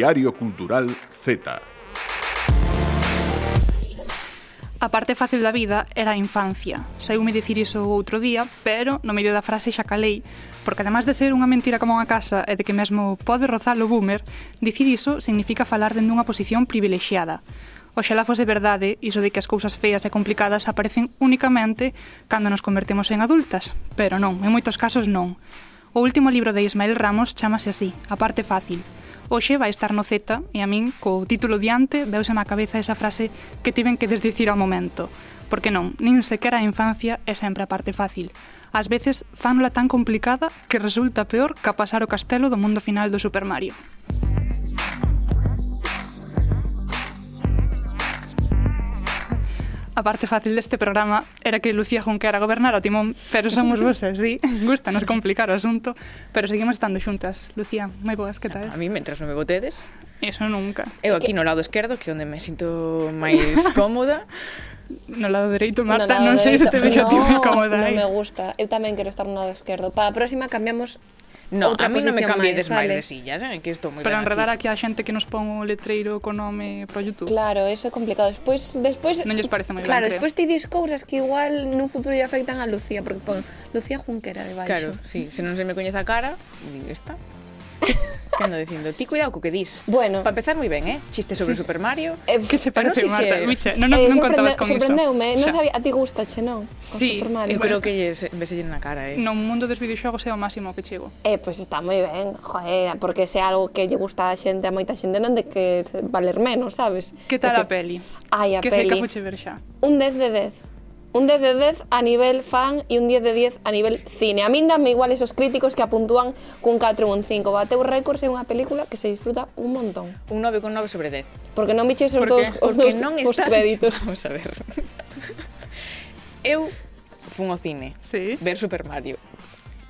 Diario Cultural Z. A parte fácil da vida era a infancia. Saíume dicir iso outro día, pero no medio da frase xa calei, porque además de ser unha mentira como unha casa e de que mesmo pode rozar o boomer, dicir iso significa falar dende unha posición privilexiada. Oxalá fose verdade iso de que as cousas feas e complicadas aparecen únicamente cando nos convertemos en adultas, pero non, en moitos casos non. O último libro de Ismael Ramos chamase así, A parte fácil, Hoxe vai estar no Z e a min, co título diante, veuse má cabeza esa frase que tiven que desdicir ao momento. Porque non, nin sequera a infancia é sempre a parte fácil. Ás veces, fánola tan complicada que resulta peor que a pasar o castelo do mundo final do Super Mario. a parte fácil deste programa era que Lucía Junquera gobernara o timón, pero somos vosas, sí, gustanos complicar o asunto, pero seguimos estando xuntas. Lucía, moi boas, que tal? A mí, mentras non me botedes, Eso nunca. Eu aquí no lado esquerdo, que onde me sinto máis cómoda, no lado dereito, Marta, no non sei se te vexo no, a ti moi cómoda. Non eh. me gusta, eu tamén quero estar no lado esquerdo. Para a próxima cambiamos No, Outra a mí non me cambides máis vale. de sillas, eh, que estou moi Para enredar aquí. aquí a xente que nos pon o letreiro co nome pro YouTube. Claro, eso é complicado. Despois, despois Non lles parece moi Claro, despois ti dis cousas que igual nun futuro lle afectan a Lucía, porque pon Lucía Junquera de baixo. Claro, sí, se non se me coñece a cara, digo, esta. ando dicindo, ti cuidado co que dis. Bueno. Para empezar moi ben, eh? Chiste sobre sí. Super Mario. Eh, que che parece, no, Marta? Se... Miche, non, non, eh, non contabas con iso. Sorprendeume, non sabía, a ti gustache, non? Sí, Super Mario. eu creo que lles vese na cara, eh? No mundo dos videoxogos é o máximo que chego. Eh, pois pues está moi ben, joder, porque se algo que lle gusta a xente, a moita xente, non de que valer menos, sabes? Que tal decir, a peli? Ai, a que peli. Que sei que fuche ver xa. Un 10 de 10. Un 10 de 10 a nivel fan e un 10 de 10 a nivel cine. A min danme igual esos críticos que apuntúan cun 4 ou un 5. Bateu récords é unha película que se disfruta un montón. Un 9 con 9 sobre 10. Porque non biche esos dos, os dos non os están... créditos. Vamos a ver. eu fun ao cine sí. ver Super Mario.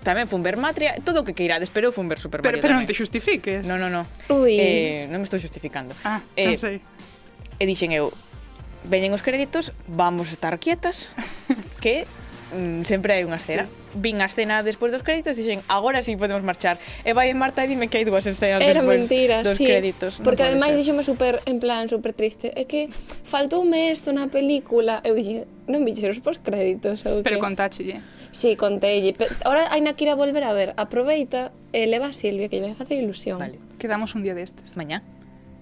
Tamén fun ver Matria, todo o que queirades, pero fun ver Super Mario. Pero, pero non te xustifiques. Non, non, non. Ui. Eh, non me estou xustificando. Ah, eh, non sei. E dixen eu, veñen os créditos, vamos estar quietas, que mm, sempre hai unha escena. Sí. Vin a escena despois dos créditos e dixen, agora sí podemos marchar. E vai Marta e dime que hai dúas escenas Era despois mentira, dos sí. créditos. Porque no ademais dixome super, en plan, super triste. É que faltoume isto na película. Eu dixen, non vixe os postcréditos. Ou Pero contáchelle. Sí, contelle. Ahora hai na que ir a volver a ver. Aproveita e leva a Silvia, que lle vai facer ilusión. Vale. Quedamos un día destes. Mañá.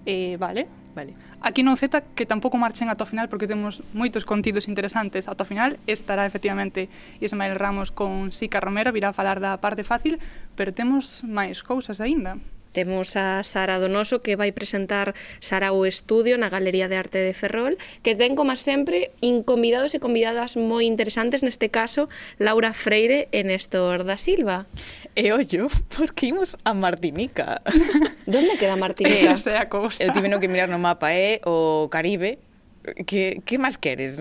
Eh, vale. Vale. Aquí non Z que tampouco marchen ata o final porque temos moitos contidos interesantes ata o final. Estará efectivamente Ismael Ramos con Sica Romero, virá a falar da parte fácil, pero temos máis cousas aínda. Temos a Sara Donoso que vai presentar Sara o Estudio na Galería de Arte de Ferrol que ten, como sempre, inconvidados e convidadas moi interesantes neste caso Laura Freire e Néstor da Silva. E ollo, porque imos a Martinica. Donde queda Martinica? Esa é a cousa. Eu tive que mirar no mapa, é eh? o Caribe, que, que máis queres?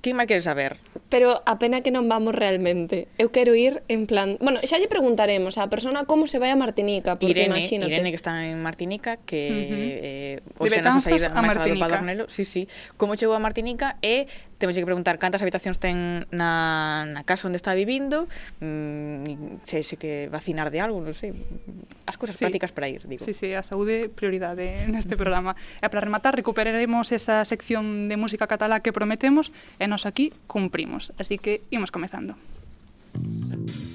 Que máis queres saber? Pero a pena que non vamos realmente. Eu quero ir en plan... Bueno, xa lle preguntaremos a persona como se vai a Martinica, porque Irene, imagínate. Irene, que está en Martinica, que uh -huh. eh, hoxe nos a saída máis a do Padornelo. Sí, sí. Como chegou a Martinica e temos que preguntar cantas habitacións ten na, na casa onde está vivindo, mm, se, se que vacinar de algo, non sei. As cousas sí. prácticas para ir, digo. Sí, sí, a saúde prioridade neste programa. E para rematar, recuperaremos esa sección de música catalá que prometemos e nos aquí cumprimos. Así que imos comezando. Música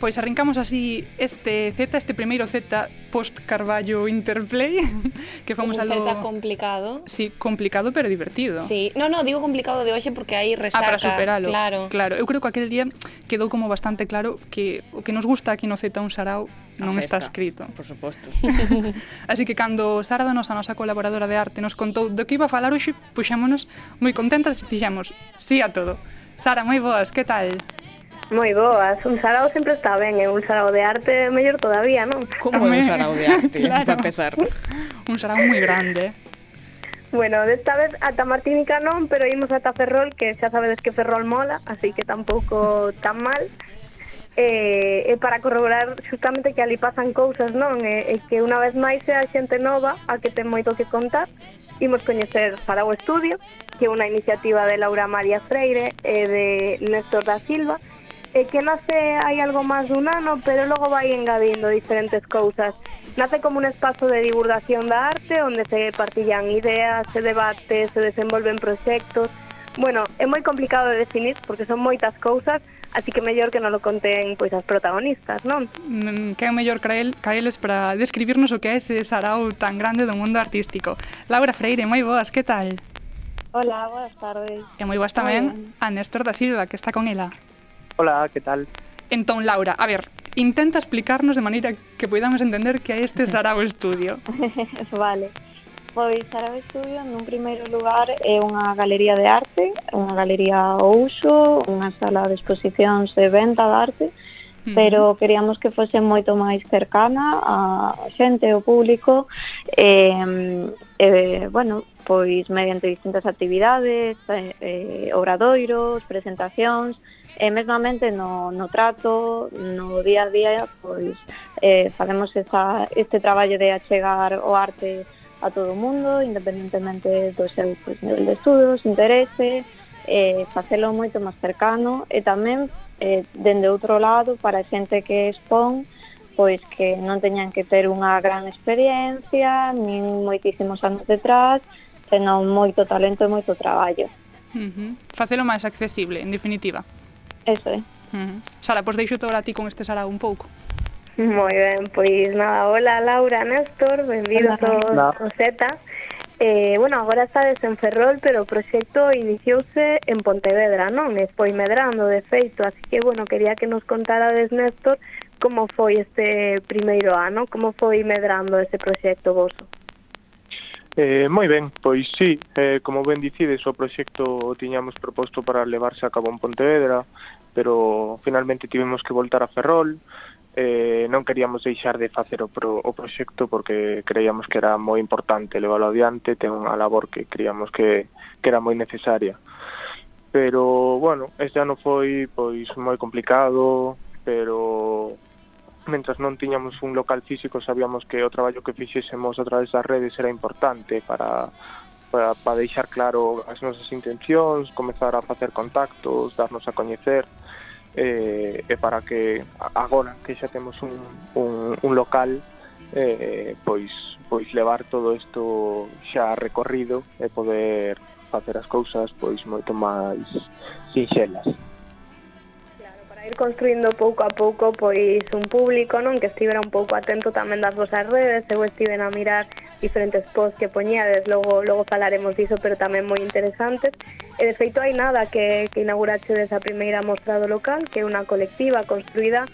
Pois arrancamos así este Z, este primeiro Z post Carballo Interplay, que fomos un algo... Z complicado. Sí, complicado pero divertido. Sí, no, no, digo complicado de hoxe porque hai resaca. Ah, para superalo. Claro. Claro, eu creo que aquel día quedou como bastante claro que o que nos gusta aquí no Z un sarao non está escrito. Por suposto. Así que cando Sara da nosa, nosa colaboradora de arte, nos contou do que iba a falar hoxe, puxémonos moi contentas e fixemos sí a todo. Sara, moi boas, que tal? Moi boas, un sarao sempre está ben, e un sarao de arte mellor todavía, non? Como é un sarao de arte, claro. para empezar? Un sarao moi grande. Bueno, desta vez ata Martínica non, pero imos ata Ferrol, que xa sabedes que Ferrol mola, así que tampouco tan mal. E, e para corroborar justamente que ali pasan cousas, non? E, e que unha vez máis é a xente nova a que ten moito que contar. Imos coñecer para estudio, que é unha iniciativa de Laura María Freire e de Néstor da Silva, E que nace hai algo máis dun ano, pero logo vai engadindo diferentes cousas. Nace como un espazo de divulgación da arte, onde se partillan ideas, se debate, se desenvolven proxectos. Bueno, é moi complicado de definir porque son moitas cousas, así que mellor que non lo conten pois as protagonistas, non? Mm, que é mellor que eles para describirnos o que é ese sarau tan grande do mundo artístico. Laura Freire, moi boas, que tal? Hola, boas tardes. E moi boas tamén Hola. a Néstor da Silva, que está con ela. Hola, que tal? Entón, Laura, a ver, intenta explicarnos de maneira que podamos entender que este será o estudio. vale. Pois Sarao Estudio, nun primeiro lugar, é unha galería de arte, unha galería ao uso, unha sala de exposicións de venta de arte, mm. pero queríamos que fose moito máis cercana a xente, ao público, e, e bueno, pois mediante distintas actividades, e, e, obradoiros, presentacións, e mesmamente no, no trato, no día a día, pois eh, facemos esa, este traballo de achegar o arte a todo o mundo, independentemente do seu pois, nivel de estudos, interese, eh, facelo moito máis cercano e tamén eh, dende outro lado para a xente que expón pois que non teñan que ter unha gran experiencia, nin moitísimos anos detrás, senón moito talento e moito traballo. Uh -huh. Facelo máis accesible, en definitiva. Eso é. Uh -huh. Sara, pois deixo todo a ti con este Sara un pouco. Moi ben, pois nada, hola Laura, Néstor, benvidos todos no. Zeta. Eh, bueno, agora estades en Ferrol, pero o proxecto iniciouse en Pontevedra, non? E foi medrando, de feito, así que, bueno, quería que nos contarades, Néstor, como foi este primeiro ano, como foi medrando ese proxecto voso. Eh, moi ben, pois sí, eh, como ben dicides, o proxecto o tiñamos proposto para levarse a cabo en Pontevedra, pero finalmente tivemos que voltar a Ferrol eh, non queríamos deixar de facer o, pro, o proxecto porque creíamos que era moi importante leválo adiante, ten unha labor que creíamos que, que era moi necesaria. Pero, bueno, este ano foi pois moi complicado, pero mentras non tiñamos un local físico sabíamos que o traballo que fixésemos a través das redes era importante para, para, para deixar claro as nosas intencións, comezar a facer contactos, darnos a coñecer, eh, e para que agora que xa temos un, un, un local eh, pois pois levar todo isto xa recorrido e poder facer as cousas pois moito máis sinxelas. Para ir construindo pouco a pouco pois un público non que estivera un pouco atento tamén das vosas redes eu estive a mirar diferentes posts que poñades, logo logo falaremos diso, pero tamén moi interesantes. E de feito hai nada que, que inaugurache desa primeira mostra do local, que é unha colectiva construída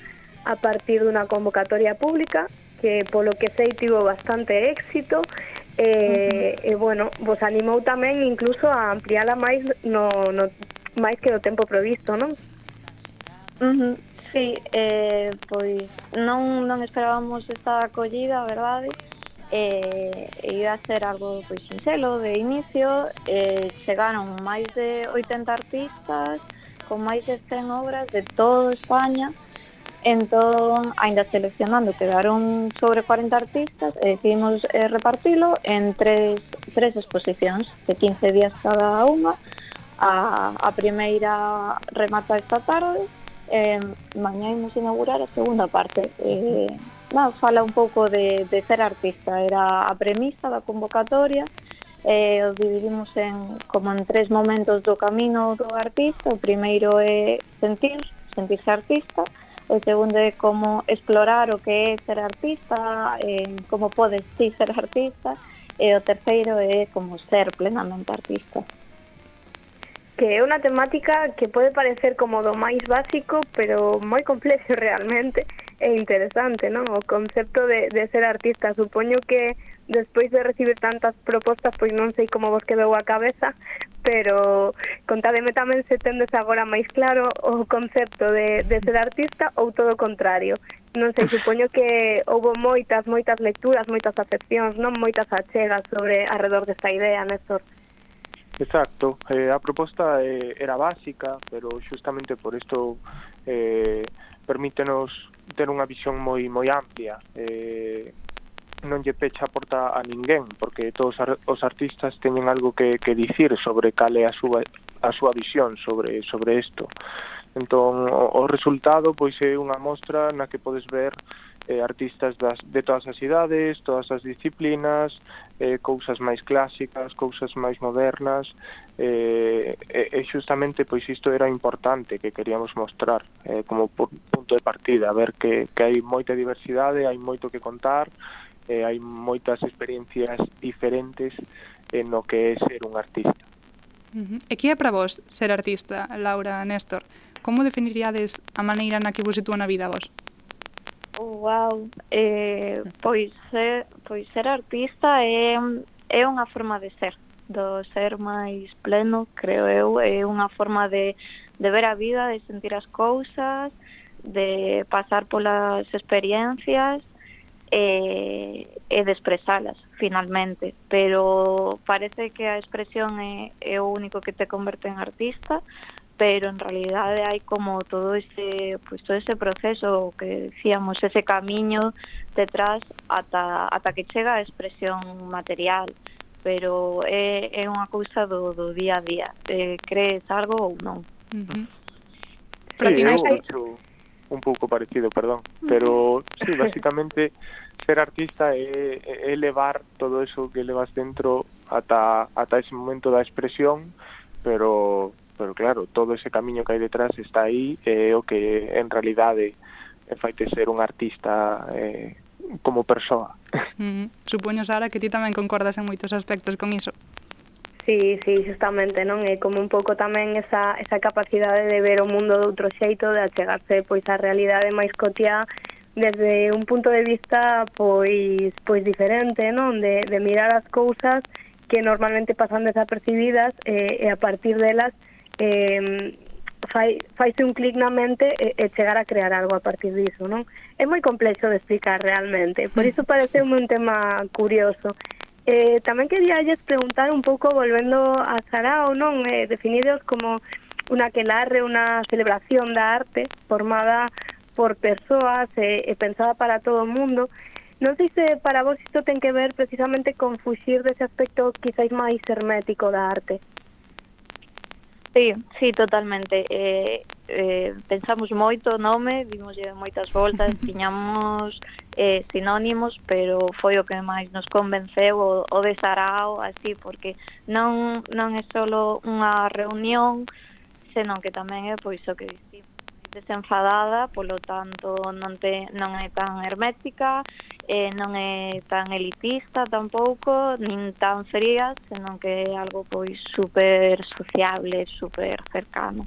a partir dunha convocatoria pública que polo que sei tivo bastante éxito e, uh -huh. e bueno, vos animou tamén incluso a ampliala máis no, no máis que o tempo previsto, non? Uh -huh. Sí, eh, pois non, non esperábamos esta acollida, verdade? eh, iba a ser algo pois sinxelo de inicio. Eh, chegaron máis de 80 artistas con máis de 100 obras de todo España. Entón, ainda seleccionando quedaron sobre 40 artistas. E decidimos eh, repartilo en tres, tres exposicións de 15 días cada unha a, a primeira remata esta tarde. Eh, mañá imos inaugurar a segunda parte eh, bueno, fala un pouco de, de ser artista. Era a premisa da convocatoria, eh, o dividimos en, como en tres momentos do camino do artista. O primeiro é sentir, sentirse artista. O segundo é como explorar o que é ser artista, eh, como podes ti ser artista. E o terceiro é como ser plenamente artista que é unha temática que pode parecer como do máis básico, pero moi complexo realmente, é interesante, non? O concepto de, de ser artista. Supoño que despois de recibir tantas propostas, pois non sei como vos quedou a cabeza, pero contademe tamén se tendes agora máis claro o concepto de, de ser artista ou todo o contrario. Non sei, supoño que houve moitas, moitas lecturas, moitas afeccións, non moitas achegas sobre alrededor desta idea, Néstor. Exacto, eh, a proposta eh, era básica, pero justamente por isto eh, permítenos ter unha visión moi moi amplia eh, non lle pecha a porta a ninguén porque todos os artistas teñen algo que, que dicir sobre cal é a súa a súa visión sobre sobre isto. Entón o, o resultado pois é unha mostra na que podes ver eh, artistas das, de todas as idades, todas as disciplinas, eh, cousas máis clásicas, cousas máis modernas, eh, e, e justamente pois isto era importante que queríamos mostrar eh, como punto de partida, a ver que, que hai moita diversidade, hai moito que contar, eh, hai moitas experiencias diferentes en no que é ser un artista. Uh -huh. E que é para vos ser artista, Laura, Néstor? Como definiríades a maneira na que vos sitúan a vida vos? Wow, eh, pois ser, pois ser artista é é unha forma de ser, do ser máis pleno, creo eu, é unha forma de de ver a vida, de sentir as cousas, de pasar polas experiencias e, e de expresalas finalmente, pero parece que a expresión é, é o único que te converte en artista, pero en realidad hay como todo ese pues todo ese proceso que decíamos ese camiño detrás ata ata que chega a expresión material pero eh, é, é unha cousa do, do día a día eh, crees algo ou non uh -huh. sí, eu un pouco parecido, perdón pero sí, basicamente ser artista é, é elevar todo eso que levas dentro ata, ata ese momento da expresión pero pero claro, todo ese camiño que hai detrás está aí é eh, o que en realidade eh, faite ser un artista eh, como persoa. Mm. Supoño, Sara, que ti tamén concordas en moitos aspectos con iso. Sí, sí, justamente, non? É como un pouco tamén esa, esa capacidade de ver o mundo de outro xeito, de achegarse pois á realidade máis cotiá desde un punto de vista pois pois diferente, non? De, de mirar as cousas que normalmente pasan desapercibidas eh, e a partir delas eh, fai, faise un clic na mente e, e chegar a crear algo a partir disso, non? É moi complexo de explicar realmente, por hmm. iso parece un tema curioso. Eh, tamén quería lles preguntar un pouco, volvendo a Sarao, non? Eh, definidos como unha quelarre, unha celebración da arte formada por persoas e, eh, e pensada para todo o mundo, Non sei se para vos isto ten que ver precisamente con fuxir dese aspecto quizáis máis hermético da arte. Sí, sí, totalmente. Eh, eh, pensamos moito o nome, vimos moitas voltas, tiñamos eh, sinónimos, pero foi o que máis nos convenceu o, o de Sarao, así, porque non, non é só unha reunión, senón que tamén é pois o que dicimos desenfadada, polo tanto non te non é tan hermética, eh, non é tan elitista tampouco, nin tan fría, senón que é algo pois super sociable, super cercano.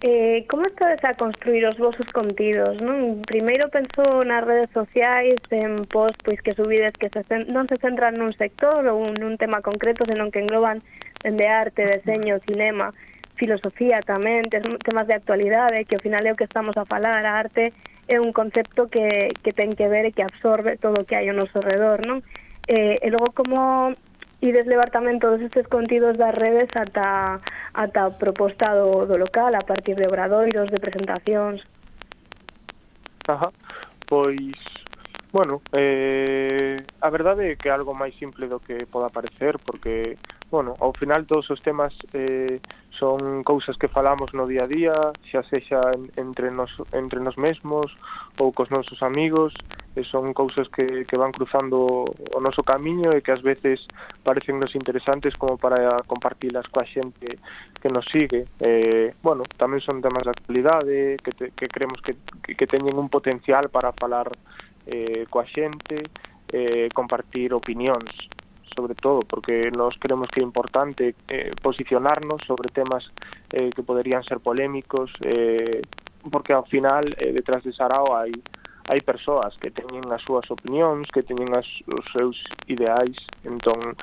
Eh, como estades a construir os vosos contidos? Non? Primeiro penso nas redes sociais, en post pois que subides que se non se centran nun sector ou nun tema concreto, senón que engloban dende arte, deseño, cinema filosofía tamén, temas de actualidade, que ao final é o que estamos a falar, a arte é un concepto que, que ten que ver e que absorbe todo o que hai ao noso redor, non? Eh, e logo como ides levar tamén todos estes contidos das redes ata, ata a proposta do, do local, a partir de obradoiros, de presentacións. Ajá, pois, bueno, eh, a verdade é que é algo máis simple do que poda parecer, porque bueno, ao final todos os temas eh, son cousas que falamos no día a día, xa sexa en, entre nos, entre nos mesmos ou cos nosos amigos, e son cousas que, que van cruzando o noso camiño e que ás veces parecennos interesantes como para compartilas coa xente que nos sigue. Eh, bueno, tamén son temas de actualidade que, te, que creemos que, que, que teñen un potencial para falar eh, coa xente, eh, compartir opinións sobre todo, porque nós creemos que é importante eh, posicionarnos sobre temas eh, que poderían ser polémicos, eh, porque ao final eh, detrás de Sarao hai hai persoas que teñen as súas opinións, que teñen as, os seus ideais, entón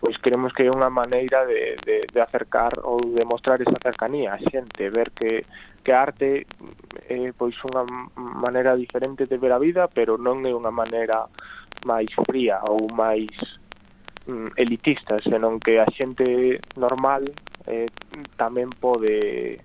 pois queremos que é unha maneira de, de, de acercar ou de mostrar esa cercanía a xente, ver que, que a arte é eh, pois unha maneira diferente de ver a vida, pero non é unha maneira máis fría ou máis mm, elitistas, senón que a xente normal eh, tamén pode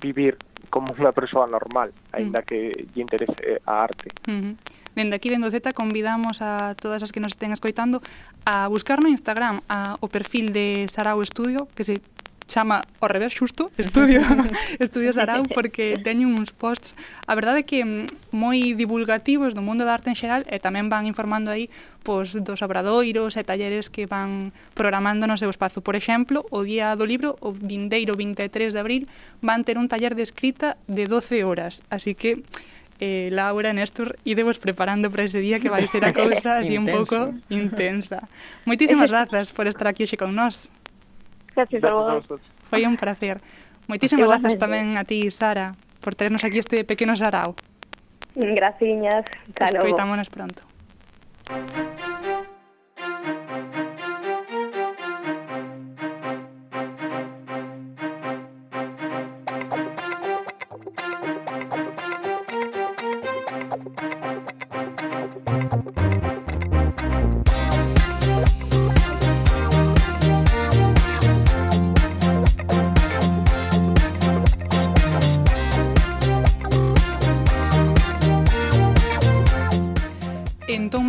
vivir como unha persoa normal, aínda mm. que lle interese a arte. Mm -huh. Dende aquí, dendo Z, convidamos a todas as que nos estén escoitando a buscar no Instagram a, o perfil de Sarau Estudio, que se chama ao revés xusto Estudio Estudios Sarau, porque teñen uns posts. A verdade é que mm, moi divulgativos do mundo da arte en xeral e tamén van informando aí pois, dos obradoiros e talleres que van programando no seu espazo. Por exemplo, o día do libro o vindeiro 23 de abril van ter un taller de escrita de 12 horas. Así que eh, Laura, Néstor, idevos preparando para ese día que vai ser a cousa así un pouco intensa. Moitísimas grazas por estar aquí hoxe con nós. Gracias, a vos. Foi un placer. Moitísimas grazas tamén a ti, Sara, por ternos aquí este pequeno sarao. Graciñas. Escoitámonos pronto. Thank you.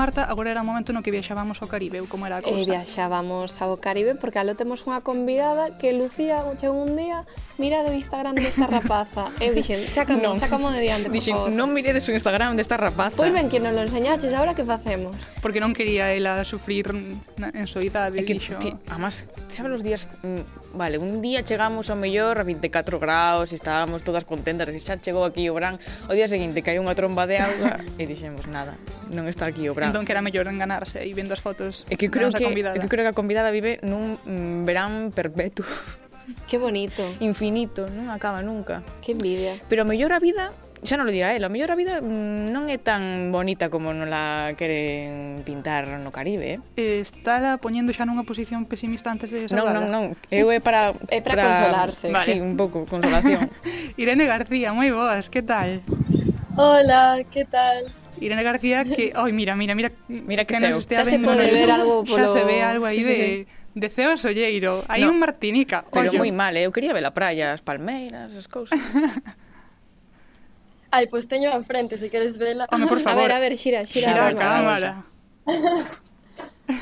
Marta, agora era o momento no que viaxábamos ao Caribe, ou como era a eh, cousa? E viaxábamos ao Caribe porque alo temos unha convidada que Lucía chegou un día, mira do Instagram desta rapaza. Eu dixen, saca, non. saca de diante, por dixen, favor. non miredes o Instagram desta rapaza. Pois ben, que non lo enseñaches, agora que facemos? Porque non quería ela sufrir en soidade, e que, dixo. Que, además, sabes os días mm, vale, un día chegamos ao mellor a 24 graus, estábamos todas contentas, e xa chegou aquí o Bran, o día seguinte caiu unha tromba de auga e dixemos nada, non está aquí o Bran. Entón que era mellor enganarse e vendo as fotos. E que creo que, convidada. que creo que a convidada vive nun mm, verán perpetuo. Que bonito. Infinito, non acaba nunca. Que envidia. Pero a mellor a vida xa non lo dirá ela, a mellor a vida mm, non é tan bonita como non la queren pintar no Caribe. Eh, estála poñendo xa nunha posición pesimista antes de esa Non, non, non, eu é para... É para, para... consolarse. Vale. Sí, un pouco, consolación. Irene García, moi boas, que tal? Hola, que tal? Irene García que, oi, mira, mira, mira, mira que, que nos estea se pode ver YouTube, algo polo... Xa se ve algo aí sí, de... Sí, sí. De Ceo Solleiro, hai no, un Martinica. Pero moi mal, eh? eu quería ver a praia, as palmeiras, as cousas. Ai, pois pues teño a frente, se queres vela. Home, por favor. A ver, a ver, xira, xira. Xira a cámara.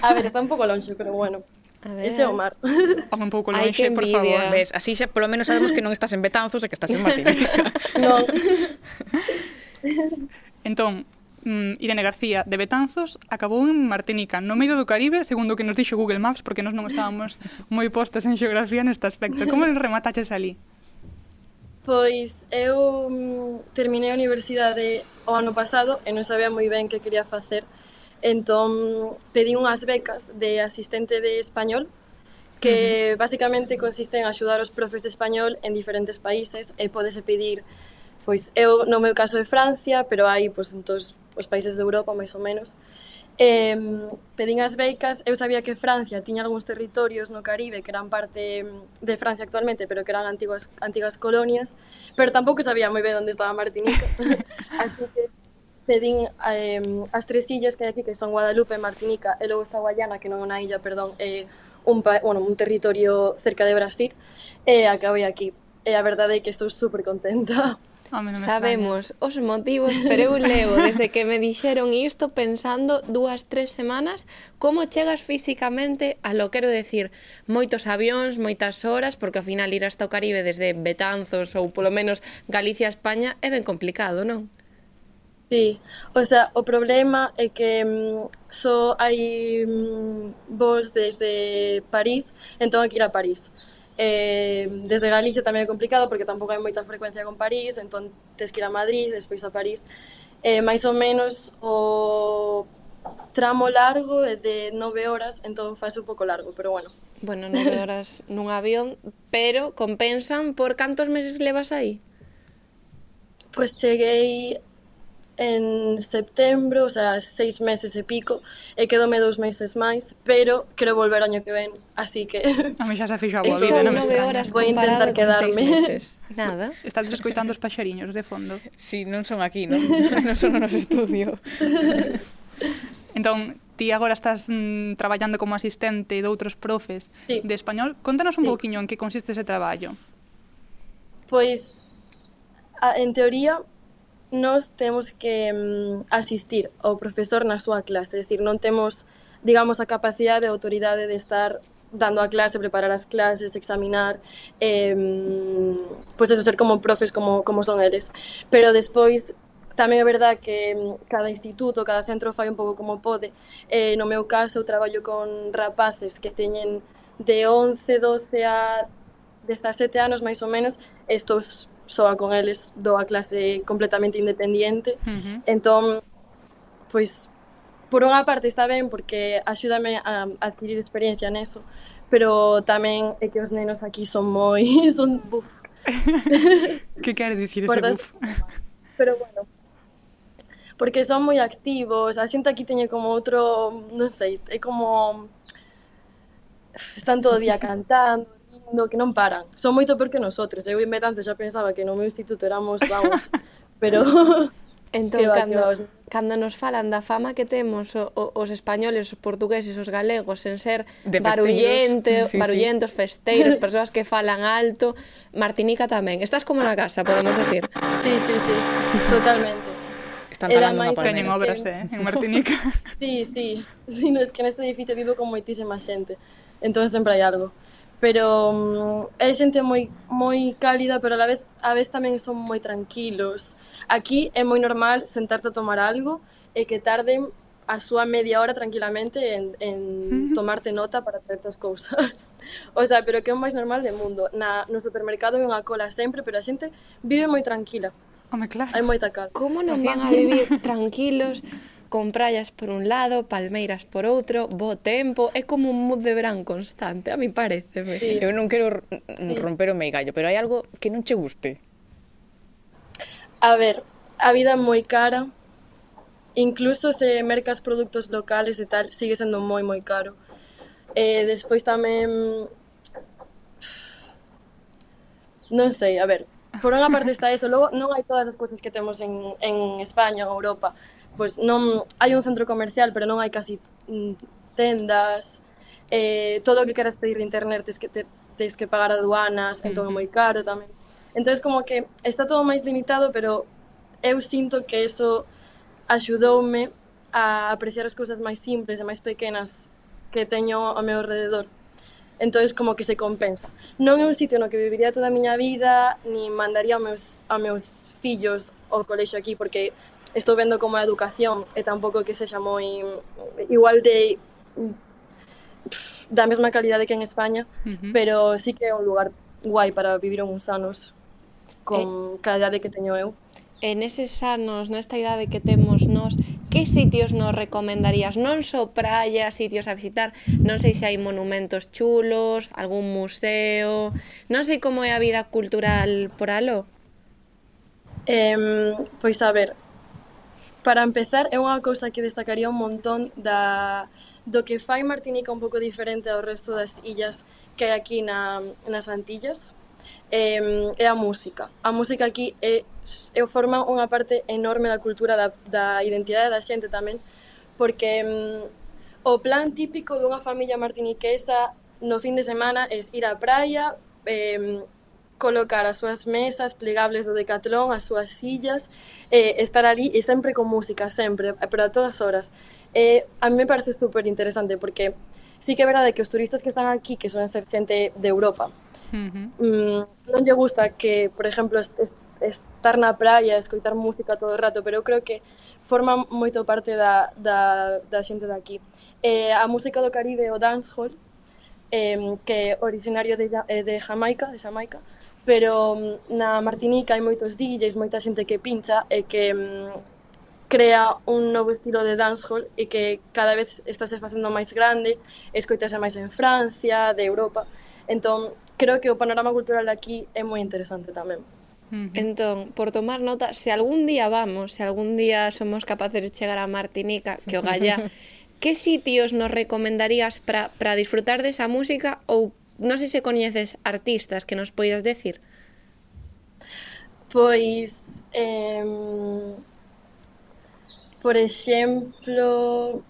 A ver, está un pouco lonxe, pero bueno. A ver. Ese é o mar. Home, un pouco lonxe, por favor. Ves, así xa polo menos sabemos que non estás en Betanzos e que estás en Martinica. non. entón, mm, Irene García de Betanzos acabou en Martinica, no medio do Caribe, segundo que nos dixo Google Maps, porque nós non estábamos moi postos en xeografía neste aspecto. Como remataches ali? Pois eu mm, terminei a universidade o ano pasado e non sabía moi ben que quería facer. Entón, pedí unhas becas de asistente de español que uh -huh. basicamente consiste en axudar os profes de español en diferentes países e podese pedir pois eu no meu caso de Francia, pero hai pois en todos os países de Europa máis ou menos. Eh, pedín as beicas, eu sabía que Francia tiña algúns territorios no Caribe que eran parte de Francia actualmente, pero que eran antiguas, antigas colonias, pero tampouco sabía moi ben onde estaba Martinica. Así que pedín eh, as tres illas que hai aquí, que son Guadalupe, Martinica e logo está Guayana, que non é unha illa, perdón, é eh, un, pa, bueno, un territorio cerca de Brasil, e eh, acabei aquí. E eh, a verdade é que estou super contenta. Home, Sabemos extraña. os motivos, pero eu levo desde que me dixeron isto pensando dúas, tres semanas como chegas físicamente a lo quero decir moitos avións, moitas horas, porque ao final ir hasta o Caribe desde Betanzos ou polo menos Galicia a España é ben complicado, non? Sí, o sea, o problema é que mm, só so hai mm, vols desde París, entón hai que ir a París. Eh, desde Galicia tamén é complicado porque tampouco hai moita frecuencia con París, entón tes que ir a Madrid, despois a París. Eh, máis ou menos o tramo largo é de 9 horas, entón faz un pouco largo, pero bueno. Bueno, 9 horas nun avión, pero compensan por cantos meses levas aí? Pois pues cheguei en setembro, o sea, seis meses e pico, e quedome dous meses máis, pero quero volver año que ven, así que... A mí xa se fixo a boa vida, non me extraña. Vou intentar quedarme. Nada. Estás escoitando os paxariños de fondo. Si, sí, non son aquí, non, non son no noso estudio. entón, ti agora estás mm, traballando como asistente de outros profes sí. de español. Contanos un sí. pouquiño en que consiste ese traballo. Pois, a, en teoría, nós temos que mm, asistir ao profesor na súa clase, é dicir, non temos, digamos, a capacidade e autoridade de estar dando a clase, preparar as clases, examinar, eh, pois eso, ser como profes, como, como son eles. Pero despois, tamén é verdad que mm, cada instituto, cada centro fai un pouco como pode. Eh, no meu caso, eu traballo con rapaces que teñen de 11, 12 a 17 anos, máis ou menos, estos soa con eles, dou a clase completamente independiente. Uh -huh. Entón, pois, por unha parte está ben porque axúdame a adquirir experiencia neso, pero tamén é que os nenos aquí son moi... son buf. que quere dicir ese buf? pero bueno, porque son moi activos, a xente aquí teñe como outro, non sei, é como están todo o día cantando, no que non paran. Son moito peor que nosotros. Eu en Betanzos xa pensaba que no meu instituto éramos vamos, pero... Entón, va, cando, va, cando nos falan da fama que temos o, o, os españoles, os portugueses, os galegos, sen ser barullente, sí, barullentos, sí. festeiros, persoas que falan alto, Martinica tamén. Estás como na casa, podemos decir. Sí, sí, sí, totalmente. Están Era máis que teñen obras, eh, en Martinica. sí, sí. sí no, es que neste edificio vivo con moitísima xente. Entón sempre hai algo pero mm, um, é xente moi moi cálida, pero a vez a vez tamén son moi tranquilos. Aquí é moi normal sentarte a tomar algo e que tarden a súa media hora tranquilamente en, en tomarte nota para certas cousas. O sea, pero que é o máis normal do mundo. Na, no supermercado é unha cola sempre, pero a xente vive moi tranquila. Home, claro. Hai moita calma. Como non van a vivir tranquilos con praias por un lado, palmeiras por outro, bo tempo, é como un mood de verán constante, a mi pareceme. Sí. Eu non quero romper o meigallo, pero hai algo que non che guste. A ver, a vida é moi cara, incluso se mercas produtos locales e tal, sigue sendo moi moi caro. E despois tamén non sei, a ver, por unha parte está eso, logo non hai todas as cousas que temos en, en España ou Europa, pois non hai un centro comercial, pero non hai casi mm, tendas, eh, todo o que queras pedir de internet tes que, te, tes que pagar aduanas, entón é moi caro tamén. Entonces como que está todo máis limitado, pero eu sinto que eso axudoume a apreciar as cousas máis simples e máis pequenas que teño ao meu alrededor. Entonces como que se compensa. Non é un sitio no que viviría toda a miña vida, ni mandaría aos meus, aos meus fillos ao colexo aquí, porque estou vendo como a educación e tampouco que sexa moi igual de da mesma calidade que en España, uh -huh. pero sí que é un lugar guai para vivir uns anos con eh, cada idade que teño eu. En eses anos, nesta idade que temos nós, que sitios nos recomendarías? Non só praia, sitios a visitar, non sei se hai monumentos chulos, algún museo, non sei como é a vida cultural por alo. Eh, pois a ver, Para empezar, é unha cousa que destacaría un montón da, do que fai Martinica un pouco diferente ao resto das illas que hai aquí na, nas Antillas, eh, é a música. A música aquí é, é forma unha parte enorme da cultura da, da identidade da xente tamén, porque mm, o plan típico dunha familia martiniquesa no fin de semana é ir á praia, eh, colocar as súas mesas plegables do Decathlon, as súas sillas, eh, estar ali e sempre con música, sempre, pero a todas horas. Eh, a mí me parece super interesante porque sí que é verdade que os turistas que están aquí, que son ser xente de Europa, uh -huh. mm, non lle gusta que, por exemplo, est estar na praia, escoitar música todo o rato, pero eu creo que forma moito parte da, da, da xente daqui. Eh, a música do Caribe, o dancehall, eh, que é originario de, eh, de Jamaica, de Jamaica, pero mm, na Martinica hai moitos DJs, moita xente que pincha e que mm, crea un novo estilo de dancehall e que cada vez estáse facendo máis grande, escoitase máis en Francia, de Europa. Entón, creo que o panorama cultural de aquí é moi interesante tamén. Entón, por tomar nota, se algún día vamos, se algún día somos capaces de chegar a Martinica, que o gallá, que sitios nos recomendarías para disfrutar desa música ou non sei se coñeces artistas que nos poidas decir. Pois, eh, por exemplo,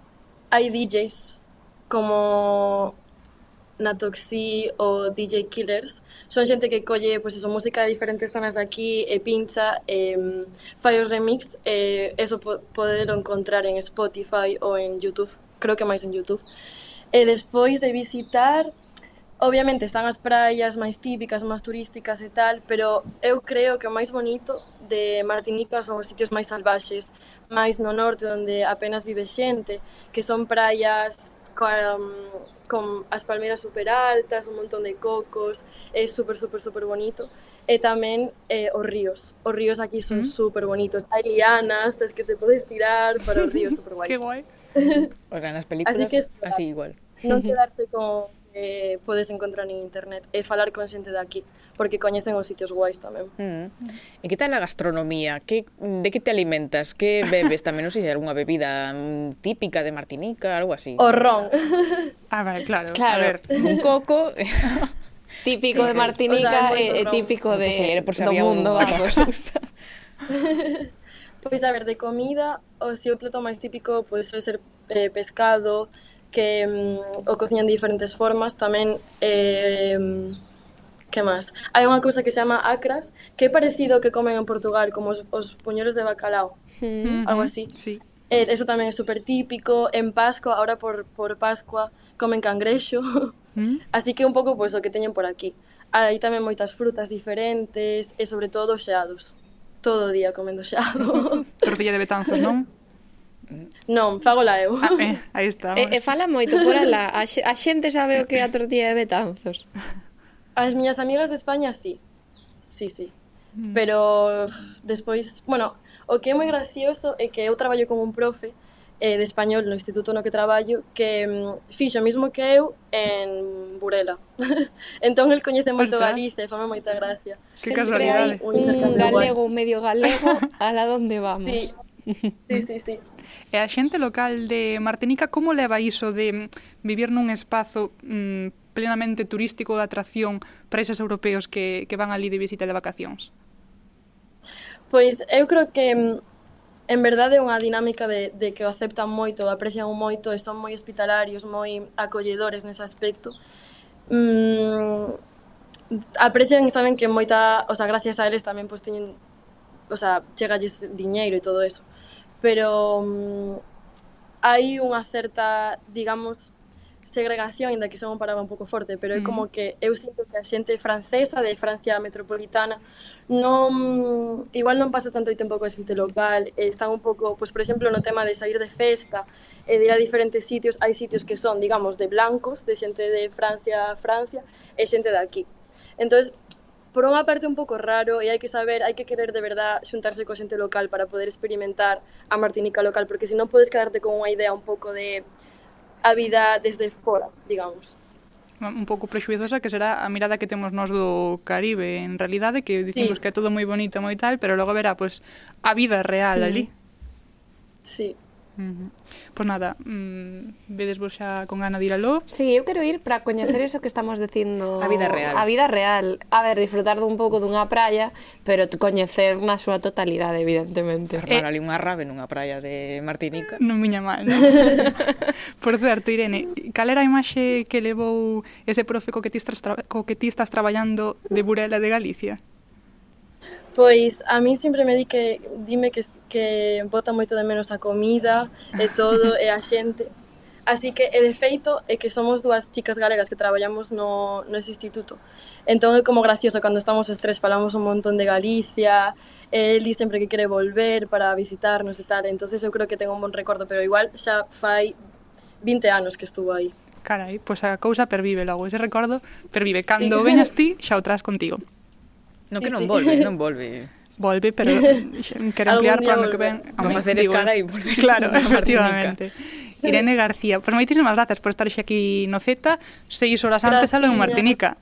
hai DJs como Natoxi ou DJ Killers. Son xente que colle pois, eso, música de diferentes zonas de aquí e pincha, e, fai o remix, e eso po podelo encontrar en Spotify ou en YouTube, creo que máis en YouTube. Eh, e despois de visitar, Obviamente están as praias máis típicas, máis turísticas e tal, pero eu creo que o máis bonito de Martinica son os sitios máis salvaxes, máis no norte onde apenas vive xente, que son praias con, mm, con as palmeiras super altas, un montón de cocos, é super, super, super bonito. E tamén eh, os ríos. Os ríos aquí son mm. -hmm. super bonitos. Hai lianas, tes que te podes tirar para os ríos, super guai. que guai. o sea, nas películas así, que, así igual. Non quedarse con Eh, que podes encontrar en internet e falar con xente de aquí, porque coñecen os sitios guais tamén. Mm. E que tal a gastronomía? Que, de que te alimentas? Que bebes tamén? Non sei se algunha bebida mm, típica de Martinica, algo así. O ron. ah, vale, claro. claro. A ver, un coco... Eh, típico de Martinica o sea, e, e típico de, no, pues, do mundo, vamos. pois, a ver, de comida, o seu plato máis típico pois, pues, ser eh, pescado, que um, o cociñan de diferentes formas tamén eh, que máis? Hai unha cousa que se chama acras, que é parecido ao que comen en Portugal, como os, os puñeros de bacalao, mm algo así. Sí. Eh, eso tamén é super típico, en Pascua, ahora por, por Pascua, comen cangrexo, mm. así que un pouco pois, pues, o que teñen por aquí. Hai tamén moitas frutas diferentes e sobre todo xeados. Todo o día comendo xeado. Tortilla de betanzos, non? Non, fágola eu. Ah, eh, aí estamos. Eh, e, eh, e fala moito por alá. A, a xente sabe o que é a tortilla de Betanzos. As miñas amigas de España, sí. Sí, sí. Mm. Pero despois, bueno, o que é moi gracioso é que eu traballo con un profe eh, de español no instituto no que traballo que mm, fixo o mismo que eu en Burela. entón el coñece moito Ostras. Galicia e fame moita gracia. Que casualidade. Un, un galego medio galego a la donde vamos. Sí, sí, sí. sí. E a xente local de Martinica como leva iso de vivir nun espazo mm, plenamente turístico de atracción para eses europeos que, que van ali de visita de vacacións? Pois eu creo que mm, en verdade é unha dinámica de, de que o aceptan moito, o aprecian moito e son moi hospitalarios, moi acolledores nese aspecto. Mm, aprecian e saben que moita, o sea, gracias a eles tamén pois pues, teñen, o sea, chegalles diñeiro e todo eso pero um, hai unha certa, digamos, segregación, ainda que son un palabra un pouco forte, pero é mm. como que eu sinto que a xente francesa de Francia metropolitana non igual non pasa tanto tempo coa xente local, están un pouco, pois por exemplo, no tema de sair de festa e de ir a diferentes sitios, hai sitios que son, digamos, de blancos, de xente de Francia a Francia e xente de aquí. Entonces, por unha parte un pouco raro e hai que saber, hai que querer de verdad xuntarse co xente local para poder experimentar a Martinica local, porque se non podes quedarte con unha idea un pouco de a vida desde fora, digamos. Un pouco prexuizosa que será a mirada que temos nós do Caribe, en realidade, que dicimos sí. que é todo moi bonito, moi tal, pero logo verá, pois, pues, a vida real mm. ali. Sí. Uh -huh. Pois nada, mm, vedes vos xa con gana de ir aló? Sí, eu quero ir para coñecer iso que estamos dicindo... A vida real. A vida real. A ver, disfrutar dun pouco dunha praia, pero coñecer na súa totalidade, evidentemente. Armar eh, ali unha rave nunha praia de Martinica. Non miña mal, non? Por certo, Irene, cal era a imaxe que levou ese profe co que ti estás, co que ti estás traballando de Burela de Galicia? Pois a mí sempre me di que dime que, que bota moito de menos eh, eh, a comida e todo e a xente. Así que, e de feito, é que somos dúas chicas galegas que traballamos no, no ese instituto. Entón é como gracioso, cando estamos os tres falamos un montón de Galicia, e el di sempre que quere volver para visitarnos e tal, entonces eu creo que tengo un bon recordo, pero igual xa fai 20 anos que estuvo aí. Carai, pois a cousa pervive logo, ese recordo pervive. Cando veñas ti, xa o tras contigo. No que non volve, non volve. Volve, pero quero ampliar para ano que ven. a facer escala e volver. Claro, efectivamente. Irene García, pois pues, moitísimas grazas por estar xa aquí no Z, seis horas antes alo en Martinica.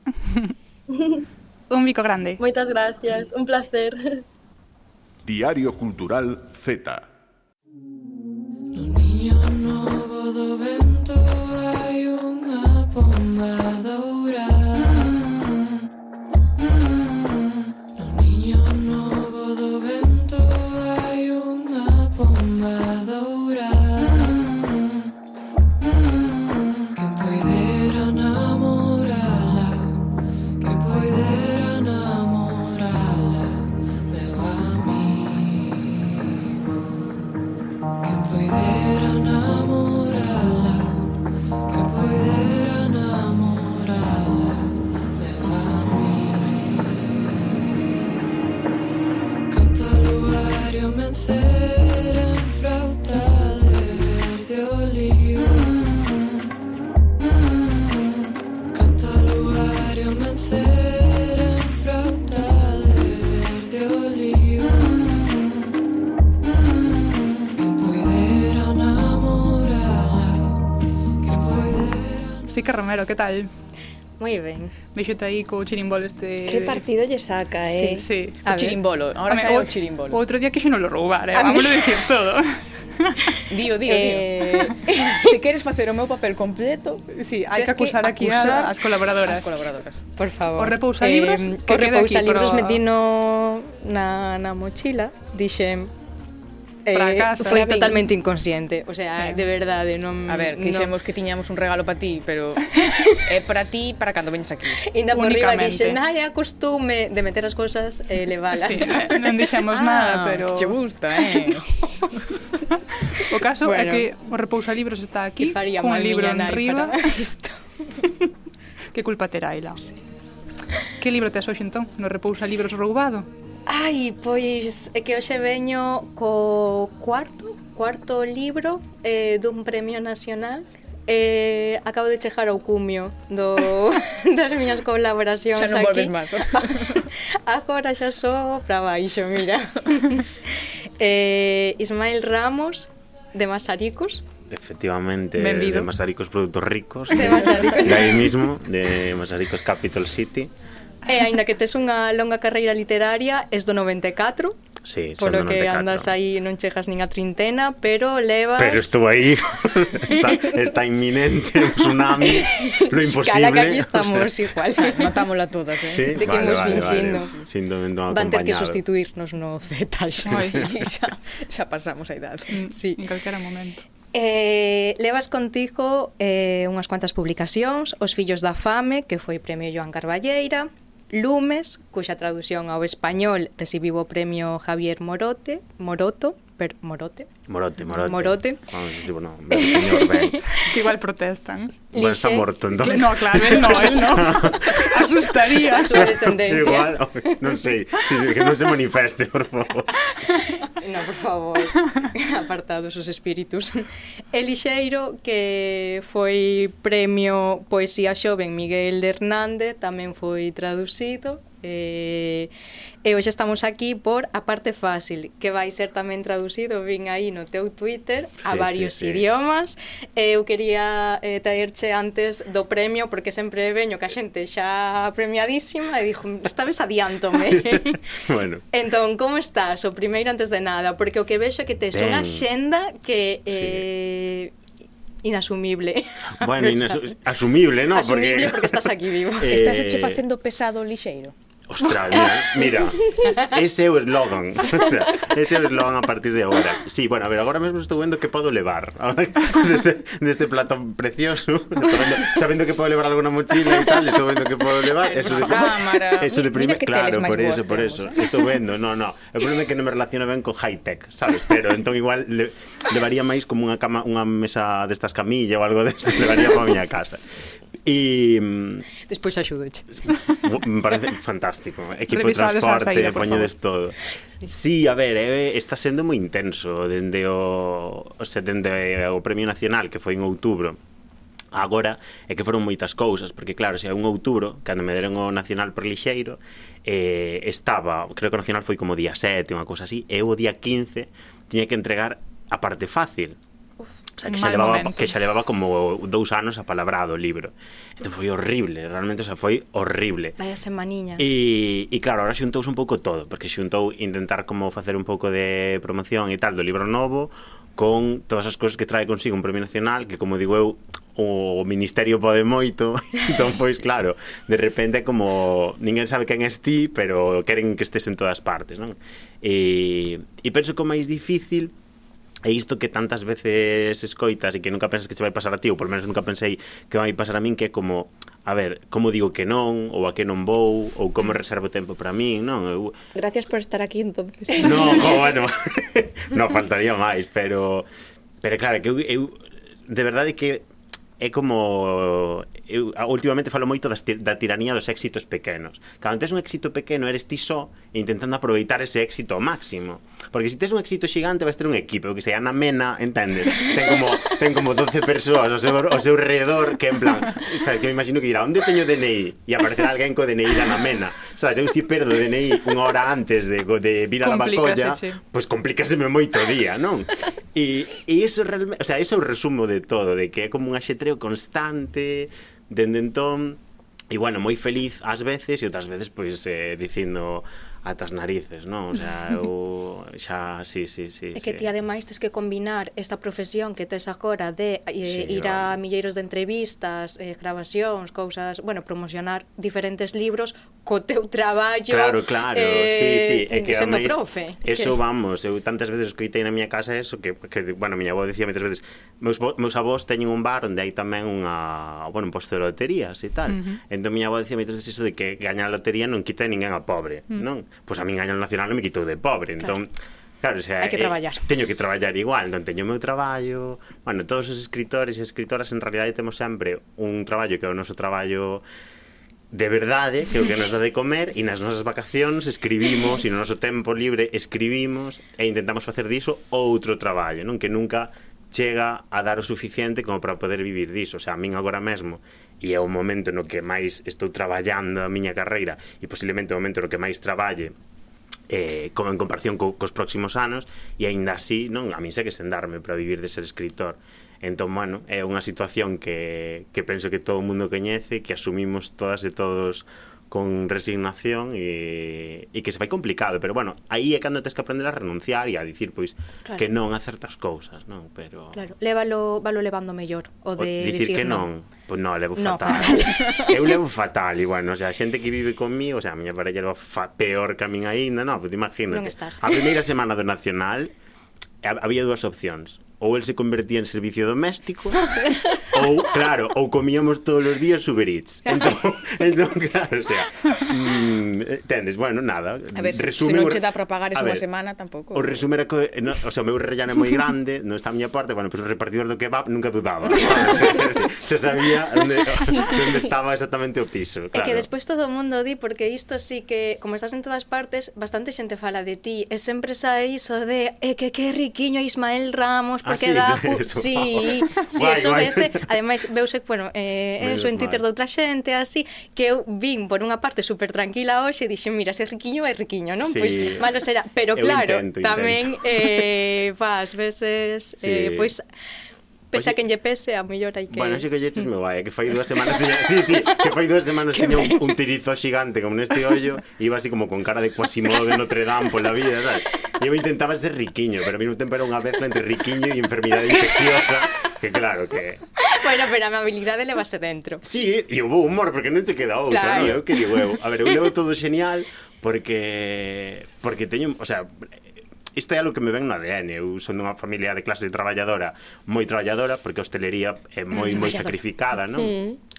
un bico grande. Moitas gracias, un placer. Diario Cultural Z. Un niño novo do vento hai unha bomba my Francisca Romero, que tal? Moi ben. Veixote aí co chirimbolo este... Que partido lle saca, eh? Sí, sí. A o ver. chirimbolo, ahora xa é o chirimbolo. O outro día que xe non lo roubar, eh? Vamos a dicir todo. Dio, dio, eh... dio. Se queres facer o meu papel completo... Sí, hai que acusar que aquí acusar a, as colaboradoras. As colaboradoras. Por favor. O repousa libros eh, que o repousa libros pero... metino na, na mochila. Dixen, para eh, casa. Foi totalmente inconsciente, o sea, sí. de verdade, eh, non A ver, que no... que tiñamos un regalo para ti, pero é eh, para ti para cando veñes aquí. Ainda por riba dixen, "Ai, a costume de meter as cousas e eh, leválas." Sí, non dixemos ah, nada, pero che gusta, eh. No. o caso bueno. é que o repousa libros está aquí, con o libro en riba. Isto. que culpa terá ela? Sí. Que libro tes hoxe entón? No repousa libros roubado? Ai, pois é que hoxe veño co cuarto, cuarto libro eh, dun premio nacional Eh, acabo de chegar ao cumio do, das miñas colaboracións aquí. Xa non volves máis. Agora xa só para baixo, mira. eh, Ismael Ramos, de Masaricos. Efectivamente, Benvido. de Masaricos Productos Ricos. De, de Masaricos. De aí mismo, de Masaricos Capital City. E aínda que tes unha longa carreira literaria, es do 94. Sí, polo que 94. andas aí non chegas nin a trintena, pero levas... Pero estou aí, está, está inminente o tsunami, lo imposible. Cala que aquí estamos o sea... igual. Matámola todas, eh? Sí, seguimos vale, que vale, fingindo. Vale. Sin Van ter que sustituirnos no Z xa, xa, xa pasamos a idade. Sí. En calquera momento. Eh, levas contigo eh, unhas cuantas publicacións, Os fillos da fame, que foi premio Joan Carballeira, Lumes, cuxa traducción ao español recibiu o premio Javier Morote, Moroto, per Morote. Morote, Morote. Morote. Vamos, tipo, no, ben, señor, ben. que igual protestan. Bueno, está morto, entón. Sí, no, claro, él no, él no. Asustaría a súa descendencia. Igual, non sei, sí, sí, que non se manifeste, por favor. No, por favor, apartados os espíritus. Elixeiro, que foi premio Poesía Xoven Miguel Hernández, tamén foi traducido Eh, e hoxe estamos aquí por A Parte Fácil, que vai ser tamén traducido, vin aí no teu Twitter, a sí, varios sí, sí. idiomas. Eu quería eh, traerche antes do premio, porque sempre veño que a xente xa premiadísima, e dixo, esta vez adiántome. bueno. Entón, como estás? O primeiro antes de nada, porque o que vexo é que tes unha xenda que... Eh, sí inasumible. Bueno, inasu asumible. Asumible porque... porque estás aquí vivo. Eh... Estás che facendo pesado lixeiro. Ostras, mira, mira ese é o eslogan. O sea, Ese é o eslogan a partir de agora. Sí, bueno, a ver, agora mesmo estou vendo que podo levar Deste, deste plato precioso. Sabendo, sabendo que podo levar alguna mochila e tal Estou vendo que podo levar. Eso de, Cámara. eso de primer, claro, por eso, por eso. Estou vendo, no, no. O problema é que non me relaciono ben con high-tech, sabes? Pero entón igual le, levaría máis como unha cama unha mesa destas camilla ou algo deste Levaría para a miña casa. E despois axúdoche. Parece fantástico, equipo Revisades de transporte, saída, poñedes todo. Sí. sí, a ver, eh, está sendo moi intenso dende o, o sea, dende o Premio Nacional que foi en outubro agora é que foron moitas cousas porque claro, se é un outubro, cando me deron o Nacional por Lixeiro eh, estaba, creo que o Nacional foi como día 7 unha cousa así, e o día 15 tiña que entregar a parte fácil O sea, que xa, levaba, momento. que xa levaba como dous anos a o libro. Entón foi horrible, realmente, o sea, foi horrible. Vaya semaniña. E, e claro, ahora xuntouse un pouco todo, porque xuntou intentar como facer un pouco de promoción e tal do libro novo, con todas as cousas que trae consigo un premio nacional, que como digo eu, o ministerio pode moito, entón pois claro, de repente como ninguén sabe quen és ti, pero queren que estés en todas partes, non? E, e penso que o máis difícil E isto que tantas veces escoitas e que nunca pensas que che vai pasar a ti, ou por menos nunca pensei que vai pasar a min, que é como, a ver, como digo que non, ou a que non vou, ou como reservo tempo para min, non? Eu... Gracias por estar aquí, entonces. No, jo, bueno, no faltaría máis, pero... Pero claro, que eu, eu de verdade que é como eu últimamente falo moito das, da tiranía dos éxitos pequenos. Cando tes un éxito pequeno eres ti só intentando aproveitar ese éxito ao máximo. Porque se tes un éxito xigante vas ter un equipo, que se Ana Mena, entendes? Ten como, ten como 12 persoas ao seu, ao seu redor que en plan, sabes, que me imagino que dirá, onde teño DNI? E aparecerá alguén co DNI da Ana Mena. Sabes, eu si perdo DNI unha hora antes de, de vir a la bacolla, pois pues complícaseme moito o día, non? E, e iso realmente, o sea, iso é o resumo de todo, de que é como un axetreo constante, dende entón, E bueno, moi feliz ás veces e outras veces pois eh, dicindo atas narices, non? O sea, eu xa, sí, sí, sí. É que sí. ti ademais tes que combinar esta profesión que tes agora de eh, sí, ir a milleiros de entrevistas, eh, grabacións, cousas, bueno, promocionar diferentes libros co teu traballo. Claro, claro, eh, sí, sí, eh, é que sendo máis, profe. Eso que... vamos, eu tantas veces escoitei na miña casa eso que, que bueno, miña avó dicía moitas veces, meus, meus avós teñen un bar onde hai tamén unha, bueno, un posto de loterías e tal. Uh -huh. Entón miña avó dicía moitas veces iso de que gañar a lotería non quita a ninguén a pobre, uh -huh. non? Pois pues a min gañar o nacional non me quitou de pobre, entón claro. O sea, Hai que eh, traballar. Eh, teño que traballar igual, non teño o meu traballo. Bueno, todos os escritores e escritoras en realidade temos sempre un traballo que é o noso traballo de verdade, que é o que nos dá de comer e nas nosas vacacións escribimos e no noso tempo libre escribimos e intentamos facer diso outro traballo, non? Que nunca chega a dar o suficiente como para poder vivir diso, o sea, a min agora mesmo e é o momento no que máis estou traballando a miña carreira e posiblemente o momento no que máis traballe eh, como en comparación co, cos próximos anos e aínda así non? A min segue sen darme para vivir de ser escritor. Entón, bueno, é unha situación que, que penso que todo o mundo coñece, que asumimos todas e todos con resignación e, e que se vai complicado, pero bueno, aí é cando tens que aprender a renunciar e a dicir pois claro. que non a certas cousas, non, pero Claro, lévalo valo levando mellor o de o dicir, dicir que non. non. Pois non, levo no, fatal. fatal. eu levo fatal e bueno, o sea, a xente que vive conmigo, o sea, a miña parella leva fa peor que a min aínda, non, pois pues imagínate. Non estás. A primeira semana do nacional había dúas opcións ou el se convertía en servicio doméstico ou, claro, ou comíamos todos os días Uber Eats. Entón, entón claro, o sea, mm, entendes, bueno, nada. A ver, resume, se, se non che dá para pagar eso ver, unha semana tampouco. O resume era que, no, o sea, o meu rellano é moi grande, non está a miña parte, bueno, pues o repartidor do kebab nunca dudaba. Sabes? Se, se sabía onde, onde estaba exactamente o piso. Claro. É que despois todo o mundo di, porque isto sí que, como estás en todas partes, bastante xente fala de ti, e sempre sai iso de, é que que riquiño Ismael Ramos, porque ah, sí, dá... Eso. Sí, sí, vai, eso vese. Ademais, veuse, bueno, eh, eso en Twitter de outra xente, así, que eu vin por unha parte super tranquila hoxe e dixen, mira, se riquiño é riquiño, non? Sí. Pois pues, malo será. Pero claro, intento, tamén intento. eh, vas veces, sí. eh, pois... Pues, Pese Oye, a quen lle pese, a mellor hai que... Bueno, xe que lle eches hmm. meu vai, eh, que fai dúas semanas tiña... Sí, sí, que fai dúas semanas tiña un, un tirizo xigante como neste ollo, iba así como con cara de Quasimodo de Notre Dame pola vida, sabes? E eu intentaba ser riquiño, pero ao mesmo tempo era unha mezcla entre riquiño e enfermidade infecciosa, que claro que... Bueno, pero a mi habilidade levase dentro. Sí, e hubo humor, porque non te queda outra, claro. non? Eu que digo, eu, a ver, eu levo todo genial, porque porque teño, o sea, isto é algo que me ven no ADN. Eu son dunha familia de clase traballadora, moi traballadora, porque a hostelería é mm, moi moi sacrificada, non?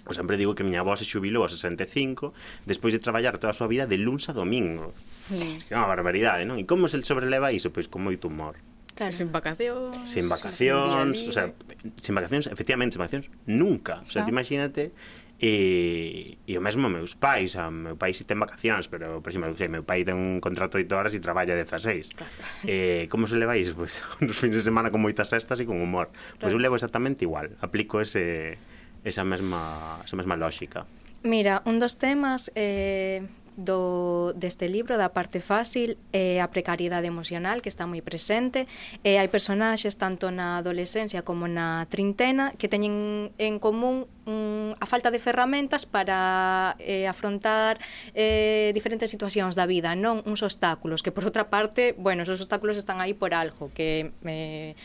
Eu sempre digo que miña avó se xubilou aos 65 despois de traballar toda a súa vida de luns a domingo. Sí. Que é unha barbaridade, non? E como se sobreleva iso? Pois con moito humor. Claro. Sin vacacións. Sin vacacións, o sea, sin vacacións, efectivamente, sin vacacións, nunca. O sea, claro. imagínate E, e o mesmo meus pais, o meu pai si ten vacacións, pero por exemplo, sei, meu pai ten un contrato de 8 horas e traballa 16. Claro. Eh, como se leváis? Pois pues, nos fins de semana con moitas sextas e con humor. Pois claro. eu levo exactamente igual, aplico ese esa mesma esa mesma lógica. Mira, un dos temas eh, do, deste libro, da parte fácil, é eh, a precariedade emocional que está moi presente. Eh, hai personaxes tanto na adolescencia como na trintena que teñen en común mm, a falta de ferramentas para eh, afrontar eh, diferentes situacións da vida, non uns obstáculos, que por outra parte, bueno, esos obstáculos están aí por algo, que eh,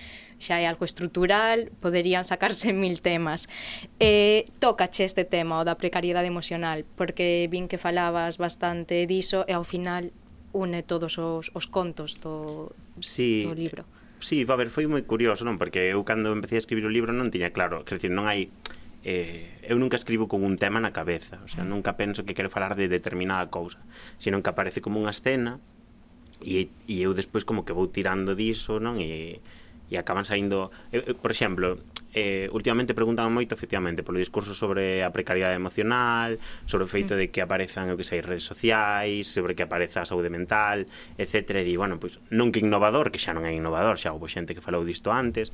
xa é algo estrutural, poderían sacarse mil temas. Eh, tocache este tema, o da precariedade emocional, porque vin que falabas bastante diso e ao final une todos os, os contos do, sí. do libro. Eh, sí, va ver, foi moi curioso, non? Porque eu cando empecé a escribir o libro non tiña claro, quer dicir, non hai eh, eu nunca escribo con un tema na cabeza, o sea, mm. nunca penso que quero falar de determinada cousa, sino que aparece como unha escena e, e eu despois como que vou tirando diso, non? E, e acaban saindo... Eh, eh, por exemplo, eh, últimamente preguntan moito efectivamente polo discurso sobre a precariedade emocional, sobre o feito mm. de que aparezan o que sei redes sociais, sobre que apareza a saúde mental, etc. E di, bueno, pois non que innovador, que xa non é innovador, xa houve xente que falou disto antes,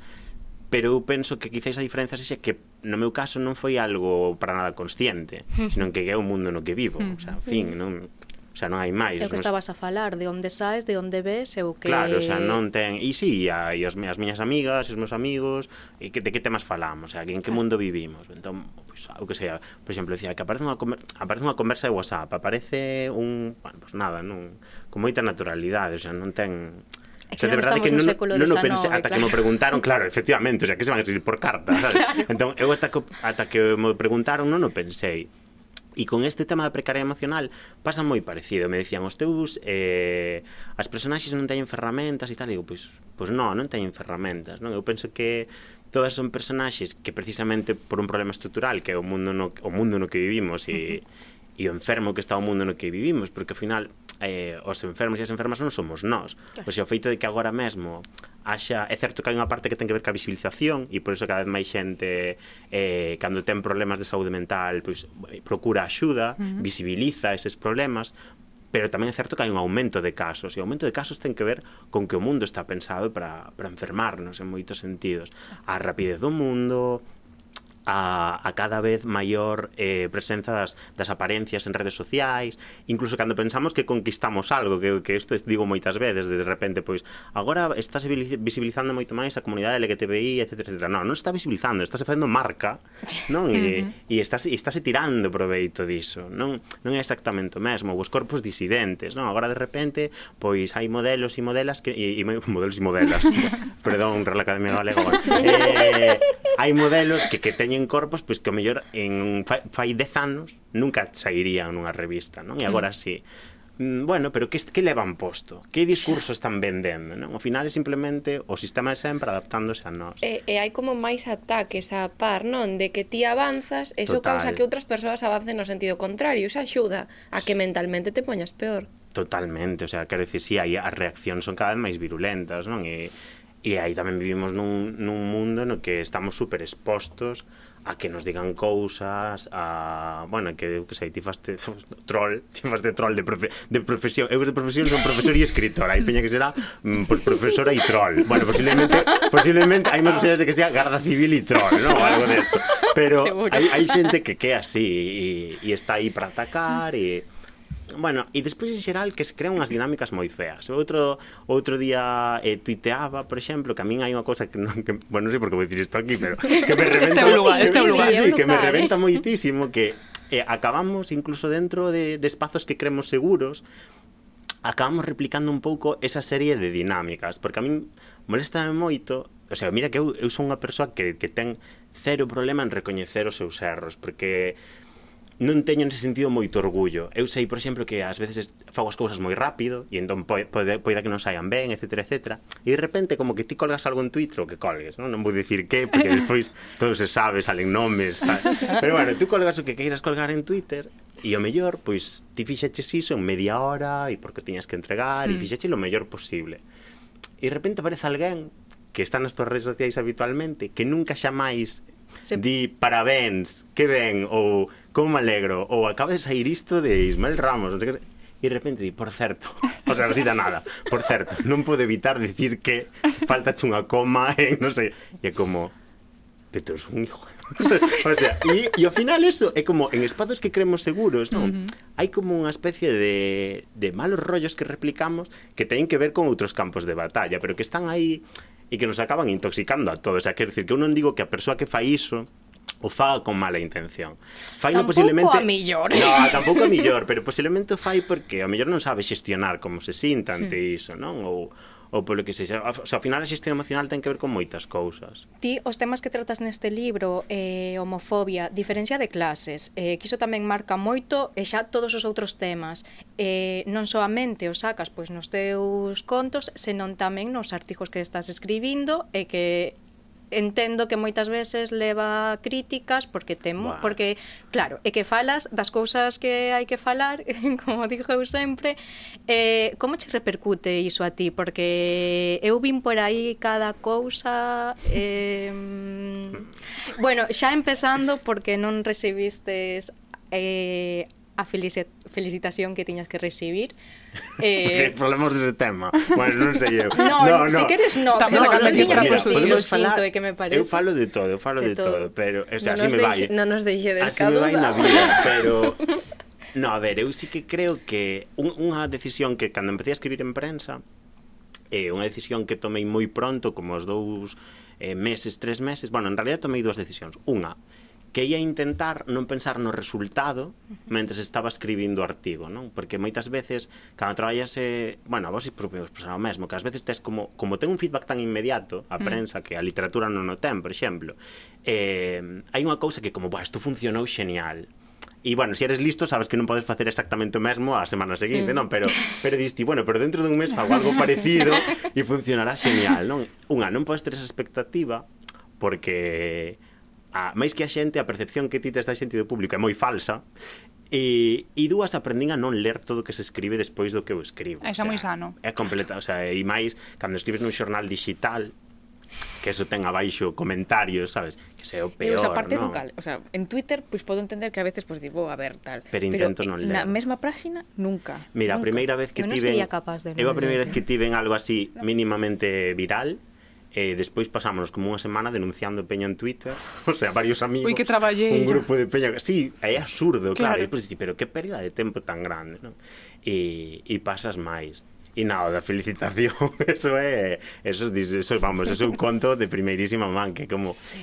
pero eu penso que quizáis a diferenza sexa que no meu caso non foi algo para nada consciente, mm. senón que é o mundo no que vivo, mm. o sea, en fin, non O sea, non hai máis. É o que estabas a falar, de onde saes, de onde ves, é o que... Claro, o sea, non ten... E si, sí, e as, as miñas amigas, os meus amigos, e que, de que temas falamos, o sea, que en que mundo vivimos. Entón, pois, pues, o que sea, por exemplo, decía que aparece unha, aparece unha conversa de WhatsApp, aparece un... Bueno, pues nada, non, con moita naturalidade, o sea, non ten... É que o sea, de verdade que non, non, non pensé, ata claro. que me preguntaron, claro, efectivamente, o sea, que se van a escribir por carta, sabes? Claro. Entón, eu ata que, ata que me preguntaron non o pensei. E con este tema da precariedade emocional pasa moi parecido. Me dicían os teus, eh, as personaxes non teñen ferramentas e tal. E digo, pois, pois non, non teñen ferramentas. Non? Eu penso que todas son personaxes que precisamente por un problema estrutural que é o mundo no, o mundo no que vivimos e, uh -huh e o enfermo que está o mundo no que vivimos, porque ao final eh, os enfermos e as enfermas non somos nós. Claro. O sea, o feito de que agora mesmo haxa, é certo que hai unha parte que ten que ver ca visibilización e por iso cada vez máis xente eh, cando ten problemas de saúde mental pois, eh, procura axuda, uh visibiliza eses problemas, pero tamén é certo que hai un aumento de casos e o aumento de casos ten que ver con que o mundo está pensado para, para enfermarnos en moitos sentidos a rapidez do mundo a, a cada vez maior eh, presenza das, das aparencias en redes sociais, incluso cando pensamos que conquistamos algo, que, que isto digo moitas veces, de repente, pois, agora estás visibilizando moito máis a comunidade LGTBI, etc, etc. Non, non está visibilizando, estás facendo marca, non? E, e, estás, e estás tirando proveito diso, non? Non é exactamente o mesmo, os corpos disidentes, non? Agora de repente, pois hai modelos e modelas que... E, e modelos e modelas, perdón, Real Academia Galega, eh, hai modelos que, que teñen teñen corpos pois que o mellor en fai, fai dez anos nunca sairían nunha revista, non? E agora mm. si mm, bueno, pero que, que levan posto? Que discurso están vendendo? Non? Ao final é simplemente o sistema de sempre adaptándose a nós. E, e hai como máis ataques a par, non? De que ti avanzas, eso Total. causa que outras persoas avancen no sentido contrario. Iso axuda a que mentalmente te poñas peor. Totalmente, o sea, quero dicir, si sí, hai as reaccións son cada vez máis virulentas, non? E E aí tamén vivimos nun, nun mundo no que estamos super expostos a que nos digan cousas, a, bueno, que eu que sei, ti faste troll, ti faste troll de, profe, de profesión. Eu de profesión son profesor e escritor, hai peña que será pues, profesora e troll. Bueno, posiblemente, posiblemente hai máis posibilidades de que sea garda civil e troll, ¿no? O algo desto. De Pero hai, hai xente que que así e está aí para atacar e Bueno, e despois en xeral que se crean unhas dinámicas moi feas. Outro outro día eh, tuiteaba, por exemplo, que a min hai unha cosa que non que, bueno, non sei por que vou dicir isto aquí, pero que me reventa este lugar, este lugar, sí, sí, lugar, que me reventa eh? moitísimo que eh, acabamos incluso dentro de, de espazos que creemos seguros acabamos replicando un pouco esa serie de dinámicas, porque a min molestame moito o sea, mira que eu, eu son unha persoa que, que ten cero problema en recoñecer os seus erros, porque non teño nese sentido moito orgullo. Eu sei, por exemplo, que ás veces fago as cousas moi rápido e entón poida, poida que non saian ben, etc, etc. E de repente como que ti colgas algo en Twitter, o que colgues, non, non vou dicir que, porque despois todo se sabe, salen nomes, tal. Pero bueno, tú colgas o que queiras colgar en Twitter e o mellor, pois, ti fixeches iso en media hora e porque tiñas que entregar mm. e fixeches o mellor posible. E de repente aparece alguén que está nas túas redes sociais habitualmente, que nunca xa máis se... di parabéns, que ben, ou como me alegro, ou acaba de sair isto de Ismael Ramos, non sei que e de repente di, por certo, o sea, así da nada, por certo, non pode evitar dicir que falta unha coma en, non sei, e é como, pero es un hijo. o sea, e, e ao final eso é como en espazos que creemos seguros, non? Uh -huh. Hai como unha especie de, de malos rollos que replicamos que teñen que ver con outros campos de batalla, pero que están aí e que nos acaban intoxicando a todos. O sea, quero dicir que eu non digo que a persoa que fai iso o faga con mala intención. Fai Faino posiblemente a millor. No, tampouco a millor, pero posiblemente o fai porque a mellor non sabe xestionar como se sinta ante mm. iso, non? Ou ou polo que sexa. O sea, ao final a xestión emocional ten que ver con moitas cousas. Ti, os temas que tratas neste libro, eh, homofobia, diferencia de clases, eh, que iso tamén marca moito e xa todos os outros temas. Eh, non soamente os sacas pois nos teus contos, senón tamén nos artigos que estás escribindo e que entendo que moitas veces leva críticas porque temo, bueno. porque claro, é que falas das cousas que hai que falar, como dixo eu sempre, eh, como che repercute iso a ti? Porque eu vin por aí cada cousa eh, bueno, xa empezando porque non recibistes eh, a felicitación que tiñas que recibir Eh... Falamos dese tema. Bueno, non sei eu. No, no, no. se queres no, Estamos no, no, tiña que sí, lo sinto, é que me parece. Eu falo de todo, eu falo de, de todo. todo, pero, o sea, no así me vai. Non nos deixedes así. Así me vai na vida, pero... No, a ver, eu sí que creo que un, unha decisión que cando empecé a escribir en prensa é eh, unha decisión que tomei moi pronto, como os dous eh, meses, tres meses, bueno, en realidad tomei dúas decisións. Unha, que ia intentar non pensar no resultado mentre estaba escribindo o artigo, non? Porque moitas veces, cando traballase... Eh, bueno, a vos propio pasaba o mesmo, que ás veces tes como, como ten un feedback tan inmediato a mm. prensa que a literatura non o ten, por exemplo, eh, hai unha cousa que como, buah, isto funcionou xenial, E, bueno, se si eres listo, sabes que non podes facer exactamente o mesmo a semana seguinte, mm. non? Pero, pero diste, bueno, pero dentro dun mes fago algo parecido e funcionará xenial, non? Unha, non podes ter esa expectativa porque a, máis que a xente, a percepción que ti tes da xente do público é moi falsa E, e dúas aprendín a non ler todo o que se escribe despois do que eu escribo. Eso é moi sano. É completa, o sea, e máis, cando escribes nun xornal digital, que eso ten abaixo comentarios, sabes? Que sea o peor, e, o sea, parte ¿no? Educal, o sea, en Twitter, pois pues, podo entender que a veces, pois, pues, digo, a ver, tal. Pero intento Pero, non ler. Na mesma páxina, nunca. Mira, nunca. a primeira vez que tiven... Eu non tiven, capaz de Eu a primeira vez que tiven algo así mínimamente viral, E despois pasámonos como unha semana denunciando peña en Twitter, o sea, varios amigos, Ui, que traballei. un grupo de peña, sí, é absurdo, claro, claro. e depois pero que pérdida de tempo tan grande, non? E, e pasas máis. E nada, da felicitación, eso é, eso, eso vamos, eso é un conto de primeirísima man, que como sí.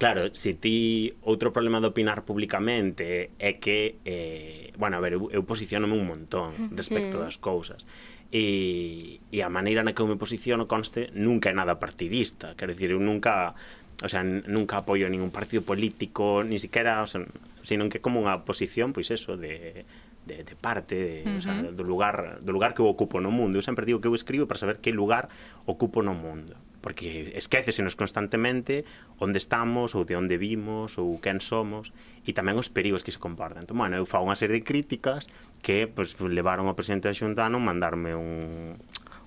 Claro, se ti outro problema de opinar públicamente é que eh, bueno, a ver, eu, eu posicionome un montón respecto das cousas e, e a maneira na que eu me posiciono conste nunca é nada partidista. Quero dicir, eu nunca o sea, nunca apoio ningún partido político ni siquiera, o sea, sino que como unha posición pois eso, de, de, de parte de, uh -huh. o sea, do lugar do lugar que eu ocupo no mundo. Eu sempre digo que eu escribo para saber que lugar ocupo no mundo porque esquecesenos constantemente onde estamos ou de onde vimos ou quen somos e tamén os perigos que se comportan. Entón, bueno, eu fago unha serie de críticas que pues, levaron ao presidente da Xunta a non mandarme un,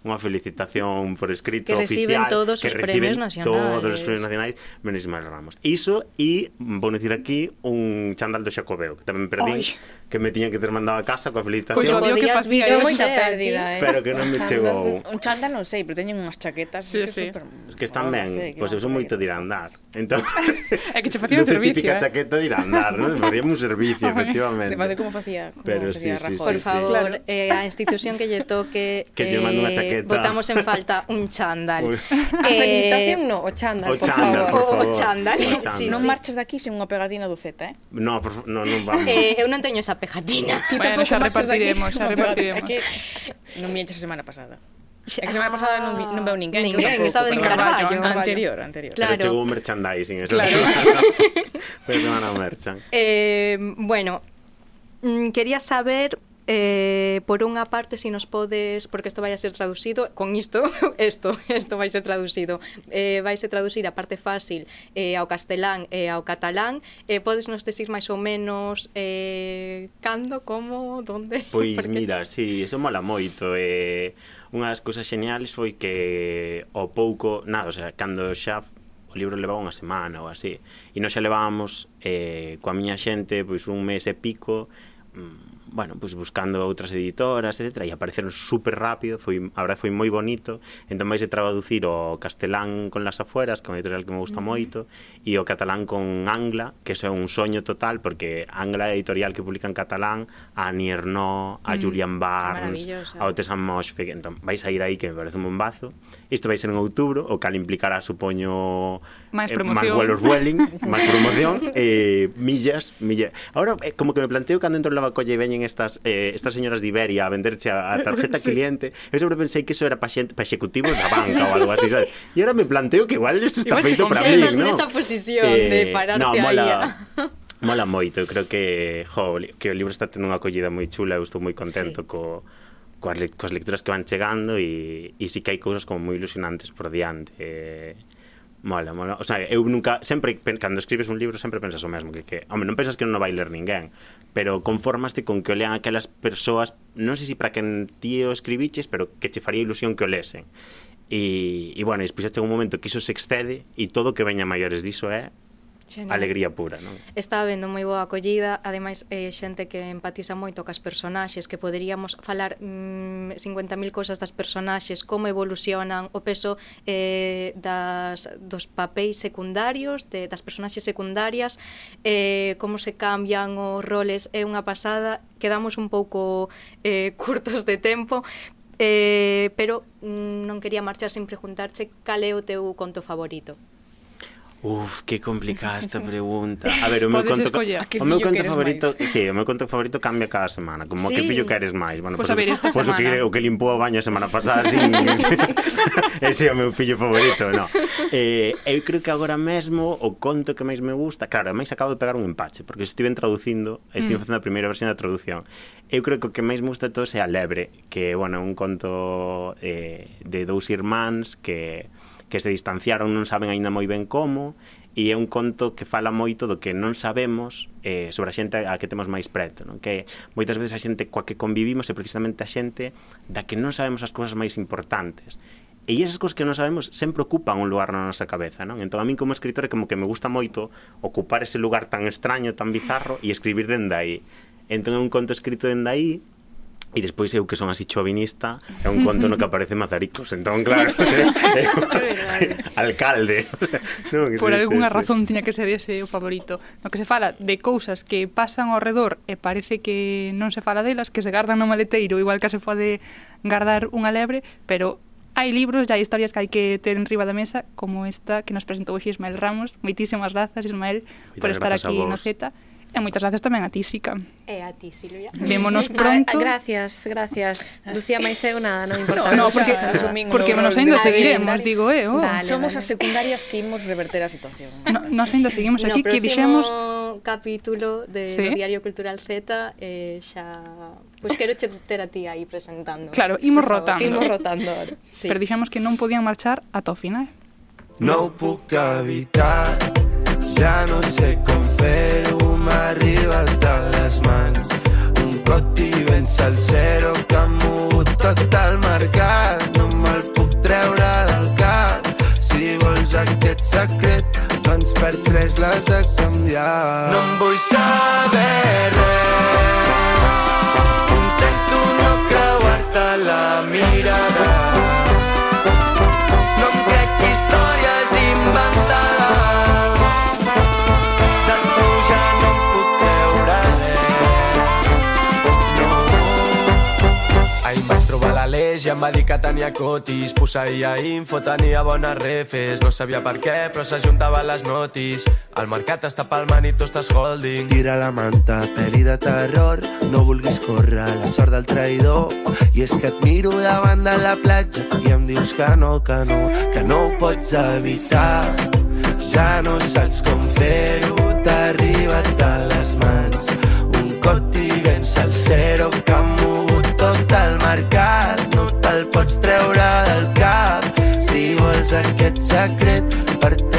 unha felicitación por escrito que reciben oficial, todos que os reciben premios nacionais. Todos os premios nacionais, menos Ismael Ramos. Iso e vou dicir aquí un chandal do Xacobeo, que tamén perdín. Oy que me tiñan que ter mandado a casa coa felicitación. Pois pues, podías que facía moita pérdida, eh. Pero que non me chegou. Un chanda non sei, pero teñen unhas chaquetas sí, sí. Super... que están ben, pois eu son moito de ir a andar. Entón, é que che facía un servicio, eh. chaqueta de ir a andar, non? Faríamos un servicio, efectivamente. Depende como facía, como pero facía sí, sí, Por favor, eh, a institución que lle toque que lle mando unha eh, chaqueta. Botamos en falta un chándal. A felicitación no, o chándal, o chándal, por favor. O chándal. Non marches daqui sen unha pegatina do Z, eh? No, non vamos. Eh, eu non teño esa pegatina. Ti bueno, xa repartiremos, xa repartiremos. É que non eches a semana pasada. É que semana pasada non, vi, non veu ninguén. Ninguén, estaba en Carballo. Anterior, anterior. Claro. Pero chegou un merchandising. Esa claro. Foi semana merchan. Eh, bueno, mm, quería saber Eh, por unha parte, se si nos podes, porque isto vai a ser traducido, con isto, isto, isto vai ser traducido, eh, vai ser traducir a parte fácil eh, ao castelán e eh, ao catalán, eh, podes nos decir máis ou menos eh, cando, como, donde? Pois porque... mira, si, sí, eso mola moito, eh, unha das cousas xeniales foi que ao pouco, nada, o sea, cando xa o libro levaba unha semana ou así, e nos xa levábamos eh, coa miña xente pois un mes e pico, mm, bueno, pues buscando outras editoras, etc. E apareceron super rápido, foi, a verdade foi moi bonito. Entón vais de traducir o castelán con las afueras, que é unha editorial que me gusta mm. moito, e o catalán con Angla, que eso é un soño total, porque Angla é editorial que publica en catalán a Nierno, a mm. Julian Barnes, a Otesan Moshfegh. Entón vais a ir aí, que me parece un bombazo. Isto vai ser en outubro, o cal implicará, supoño, máis eh, promoción. Eh, máis vuelos vueling, máis promoción, eh, millas, millas. Ahora, eh, como que me planteo cando entro en Lavacolla e veñen estas, eh, estas señoras de Iberia a venderche a, a tarjeta sí. cliente, eu sempre pensei que eso era para, xente, para executivos da banca ou algo así, sabes? E ahora me planteo que igual eso está igual feito para mí, non? nesa posición eh, de pararte no, mola, aí. ¿eh? Mola moito, eu creo que, jo, que o libro está tendo unha acollida moi chula, eu estou moi contento sí. co, coas, coas lecturas que van chegando e, e sí que hai cousas como moi ilusionantes por diante. Eh, Mola, mola. O sea, eu nunca, sempre, cando escribes un libro, sempre pensas o mesmo, que, que home, non pensas que non o vai ler ninguén, pero conformaste con que o lean aquelas persoas, non sei se si para que ti o escribiches, pero que che faría ilusión que o lesen. E, e bueno, despois chega un momento que iso se excede e todo o que veña maiores diso é Genial. alegría pura, non? Está habendo moi boa acollida, ademais eh, xente que empatiza moito cas personaxes, que poderíamos falar mm, 50.000 cousas das personaxes, como evolucionan o peso eh, das, dos papéis secundarios, de, das personaxes secundarias, eh, como se cambian os roles, é unha pasada, quedamos un pouco eh, curtos de tempo, eh, pero mm, non quería marchar sin preguntarche cal é o teu conto favorito. Uf, que complicada esta pregunta. A ver, o meu Podes conto, escoller. Ah, a que o meu fillo conto queres favorito, si, sí, o meu conto favorito cambia cada semana, como Sí. que fillo queres máis. Bueno, Pois a ver, esta pois o que semana. o que limpou o baño a semana pasada, sin ese é o meu fillo favorito, no. Eh, eu creo que agora mesmo o conto que máis me gusta, claro, máis acabo de pegar un empache, porque estive traducindo, estive Mm. facendo a primeira versión da traducción. Eu creo que o que máis me gusta de todos é a Lebre, que, bueno, é un conto eh, de dous irmáns que que se distanciaron non saben aínda moi ben como e é un conto que fala moito do que non sabemos eh, sobre a xente a que temos máis preto non? que moitas veces a xente coa que convivimos é precisamente a xente da que non sabemos as cousas máis importantes E esas cousas que non sabemos sempre ocupan un lugar na nosa cabeza, non? Entón a min como escritor é como que me gusta moito ocupar ese lugar tan extraño, tan bizarro e escribir dende aí. Entón é un conto escrito dende aí E despois eu que son así chovinista É un conto no que aparece Mazaricos. Entón claro, o sea, eu, alcalde. O sea, non, Por sí, algunha sí, razón sí. tiña que ser ese o favorito. No que se fala de cousas que pasan ao redor E parece que non se fala delas Que se gardan no maleteiro Igual que se pode gardar unha lebre Pero hai libros e hai historias que hai que ter en riba da mesa Como esta que nos presentou hoxe Ismael Ramos. Moitísimas grazas Ismael Moitas Por estar aquí no Z. E moitas gracias tamén a ti, Sica. E a ti, Silvia. Vémonos pronto. A, a, gracias, gracias. Lucía, máis eu nada, non importa. No, no porque, asumín, porque nos ainda seguiremos, digo eu. Eh, oh. Vale, Somos vale. as secundarias que imos reverter a situación. No, nos ainda seguimos aquí, no, que dixemos... capítulo de sí. Diario Cultural Z, eh, xa... Pois pues quero che ter a ti aí presentando. Claro, imos rotando. Imos rotando. Sí. Pero dixemos que non podían marchar ata o final. Non puc evitar, ya no sé con cero m'ha arribat a les mans. Un cot i vens al zero que ha mogut tot el mercat. No me'l puc treure del cap. Si vols aquest secret, doncs per tres l'has de canviar. No em vull saber res. Intento no creuar-te la mirada. l'Aleix i em va dir que tenia cotis. Posseïa info, tenia bones refes. No sabia per què, però s'ajuntava les notis. El mercat està palmant i tu estàs holding. Tira la manta, pel·li de terror. No vulguis córrer la sort del traïdor. I és que et miro davant de la platja i em dius que no, que no, que no ho pots evitar. Ja no saps com fer-ho, t'ha arribat a les mans. Un cot i vens al zero que aquest secret per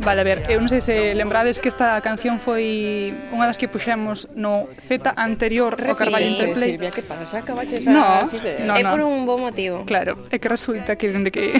Vale, a ver, eu non sei se lembrades que esta canción foi unha das que puxemos no Z anterior ao Carballo sí, Interplay. Silvia, que pasa? Acabaches no, a... no, é eh, no. por un bo motivo. Claro, é que resulta que dende que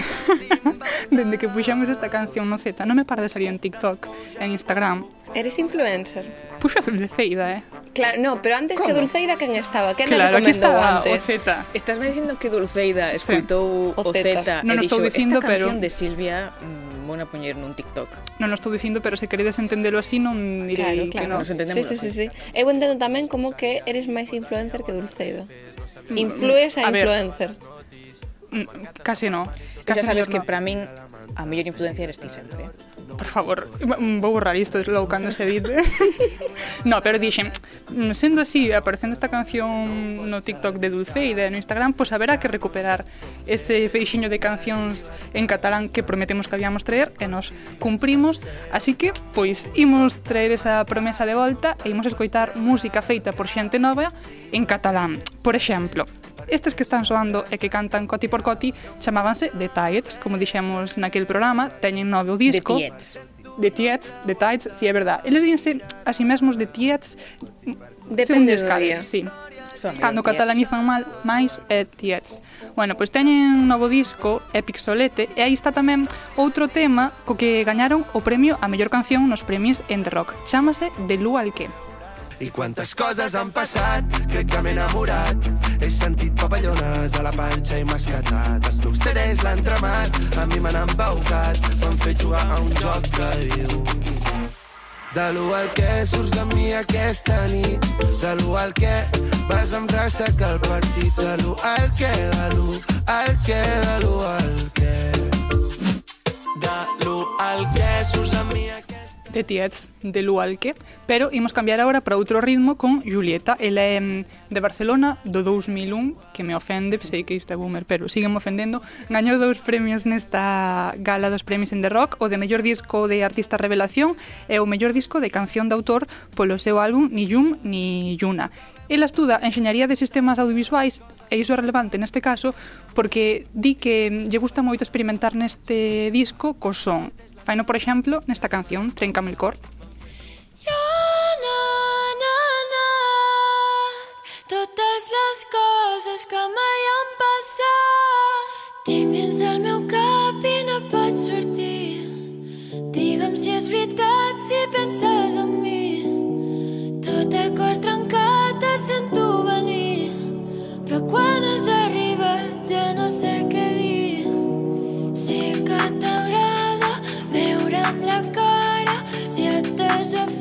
dende que puxemos esta canción no Z non me para de salir en TikTok, en Instagram. Eres influencer. Puxo a Dulceida, eh? Claro, no, pero antes ¿Cómo? que Dulceida quen estaba? Quen claro, aquí estaba antes? o Z. Estás me dicindo que Dulceida escutou sí. o Z. Non estou dicindo, esta canción pero... de Silvia mm, vou poñer nun TikTok. Non o estou dicindo, pero se queredes entendelo así, non direi claro, claro. que non. Nos entendemos. Sí, sí, sí, sí. Eu entendo tamén como que eres máis influencer que Dulceida. Mm, Influes a, a influencer. Mm, ver, Casi no. Casi ya sabes no. que para min a mellor influencia eres ti sempre. Eh por favor, vou borrar isto logo cando se dite. no, pero dixen, mm, sendo así, aparecendo esta canción no TikTok de Dulceida no Instagram, pois pues haberá que recuperar ese feixiño de cancións en catalán que prometemos que habíamos traer e nos cumprimos. Así que, pois, imos traer esa promesa de volta e imos escoitar música feita por xente nova en catalán. Por exemplo, Estes que están soando e que cantan coti por coti chamábanse The Tides, como dixemos naquel programa, teñen novo disco. The Tides. The Tides, The Tides, si sí, é verdade. Eles díense a si mesmos The Tides mm, Depende do día. Sí. Son Cando catalanizan mal, máis é Tietz. Bueno, pois teñen un novo disco, Epic Solete, e aí está tamén outro tema co que gañaron o premio a mellor canción nos premios End Rock. Chámase De Lú al Que. I quantes coses han passat, crec que m'he enamorat. He sentit papallones a la panxa i m'ha escatat. Els meus CDs l'han tremat, a mi m'han embaucat. M'han fet jugar a un joc que diu... De l'u al que surts de mi aquesta nit, de l'u al que vas amb ressaca al partit, de l'u al que, de l'u al que, de l'u al que... De l'u al que surts de mi aquesta de Tietz de Lualque, pero imos cambiar agora para outro ritmo con Julieta. Ela é mm, de Barcelona do 2001, que me ofende, sei que isto é boomer, pero sigue me ofendendo. Gañou dous premios nesta gala dos premios en The Rock, o de mellor disco de artista revelación e o mellor disco de canción de autor polo seu álbum Ni Yum Ni Yuna. Ela estuda Enxeñaría de Sistemas Audiovisuais e iso é relevante neste caso porque di que lle gusta moito experimentar neste disco co son Faino, por exemplo, nesta canción, Trencame el cor. totes les coses que mai han passat. Tinc dins el meu cap i no pot sortir. Digue'm si és veritat, si penses en mi. of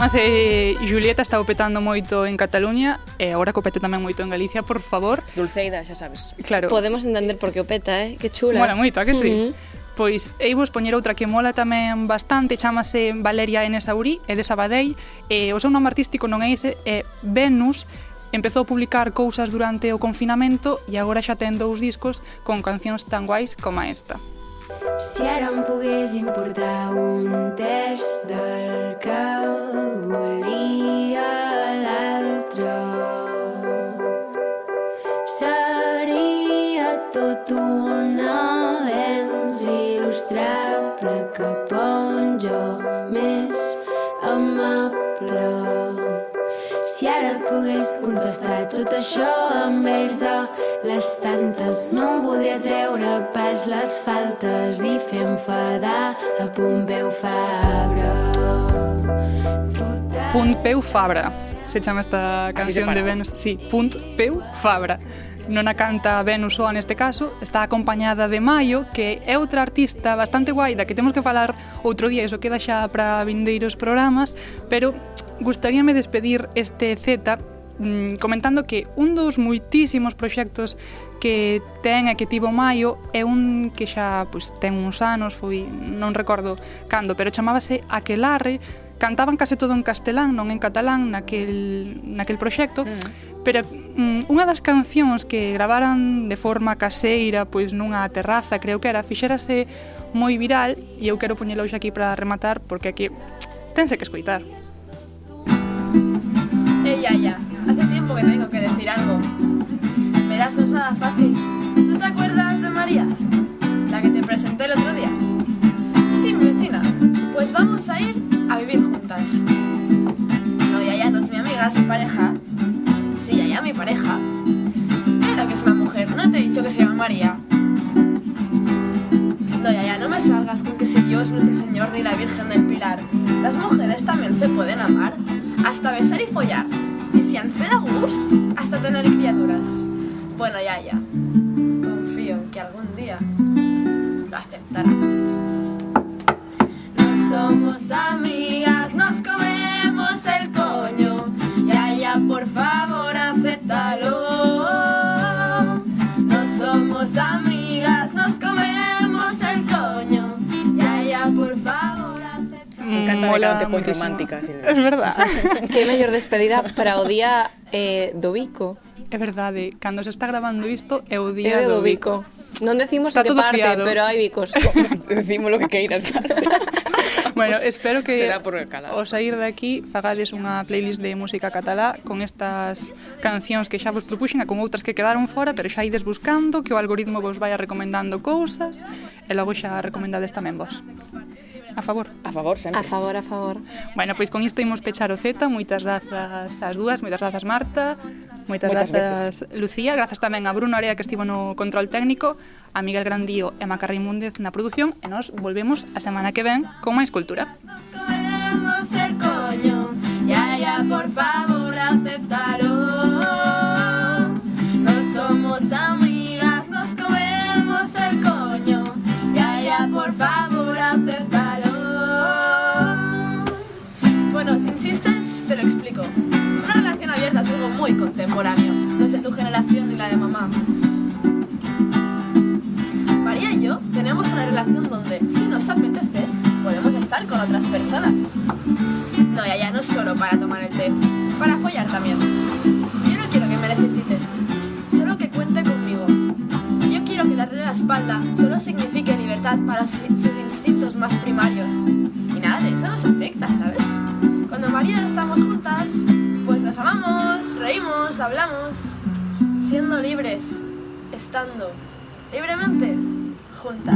Chamase Julieta, está petando moito en Cataluña e agora copete tamén moito en Galicia, por favor. Dulceida, xa sabes. Claro. Podemos entender por que o peta, eh? Que chula. Mola moito, a que sí? Uh. Pois ei vos poñer outra que mola tamén bastante, chamase Valeria N. Saurí, é de Sabadell, e o seu nome artístico non é ese, é Venus, Empezou a publicar cousas durante o confinamento e agora xa ten dous discos con cancións tan guais como esta. Si ara em pogués importar un terç del que volia l'altre pogués contestar tot això en vers a les tantes no em podria treure pas les faltes i fer enfadar a Pompeu Fabra. Total... Punt Peu Fabra, se chama esta canción de separado. Venus. Sí, Punt Peu Fabra. Non a canta Venus soa neste caso, está acompañada de Maio, que é outra artista bastante guai, da que temos que falar outro día, iso queda xa para vindeiros programas, pero gustaríame despedir este Z mm, comentando que un dos moitísimos proxectos que ten e que tivo Maio é un que xa pois, ten uns anos, foi, non recordo cando, pero chamábase Aquelarre, cantaban case todo en castelán, non en catalán naquel, naquel proxecto, mm. pero mm, unha das cancións que gravaran de forma caseira, pois nunha terraza, creo que era, fixérase moi viral e eu quero poñelo xa aquí para rematar porque aquí tense que escoitar. Eh, Ella ya, hace tiempo que tengo que decir algo. Verás, no es nada fácil. ¿Tú te acuerdas de María? La que te presenté el otro día. Sí, sí, mi vecina. Pues vamos a ir a vivir juntas. No, Yaya no es mi amiga, es mi pareja. Sí, Yaya, mi pareja. Claro que es una mujer, no te he dicho que se llama María me salgas con que si Dios, nuestro Señor ni la Virgen del Pilar. Las mujeres también se pueden amar, hasta besar y follar. Y si ens ve de gust, hasta tener criaturas. Bueno, ya, ya. Confío en que algún día lo aceptarás. No somos amigas, encanta mola que muy romántica, Silvia. Es verdad. que mellor despedida para o día eh, do bico. É verdade, cando se está gravando isto é o día é do, do bico. bico. Non decimos está que parte, fiado. pero hai bicos. Decimos lo que queiras. bueno, espero que o sair de aquí fagades unha playlist de música catalá con estas cancións que xa vos propuxen e con outras que quedaron fora, pero xa ides buscando, que o algoritmo vos vai recomendando cousas e logo xa recomendades tamén vos. A favor. A favor, sempre. A favor, a favor. Bueno, pois con isto imos pechar o Z. Moitas grazas ás dúas, moitas grazas Marta, moitas, moitas grazas veces. Lucía, grazas tamén a Bruno Area que estivo no control técnico, a Miguel Grandío e a Macarri Múndez na produción e nós volvemos a semana que ven con máis cultura. Nos coño, ya, ya, por favor, aceptaros muy contemporáneo, no es de tu generación ni la de mamá. María y yo tenemos una relación donde, si nos apetece, podemos estar con otras personas. No, ya, ya, no solo para tomar el té, para follar también. Yo no quiero que me necesite, solo que cuente conmigo. Yo quiero que darle la espalda solo signifique libertad para sus instintos más primarios. Y nada de eso nos afecta, ¿sabes? Cuando María y estamos juntas, pues nos amamos, reímos, hablamos, siendo libres, estando libremente juntas.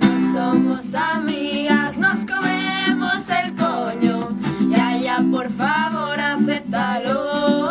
No somos amigas, nos comemos el coño, ya, ya, por favor, acéptalo.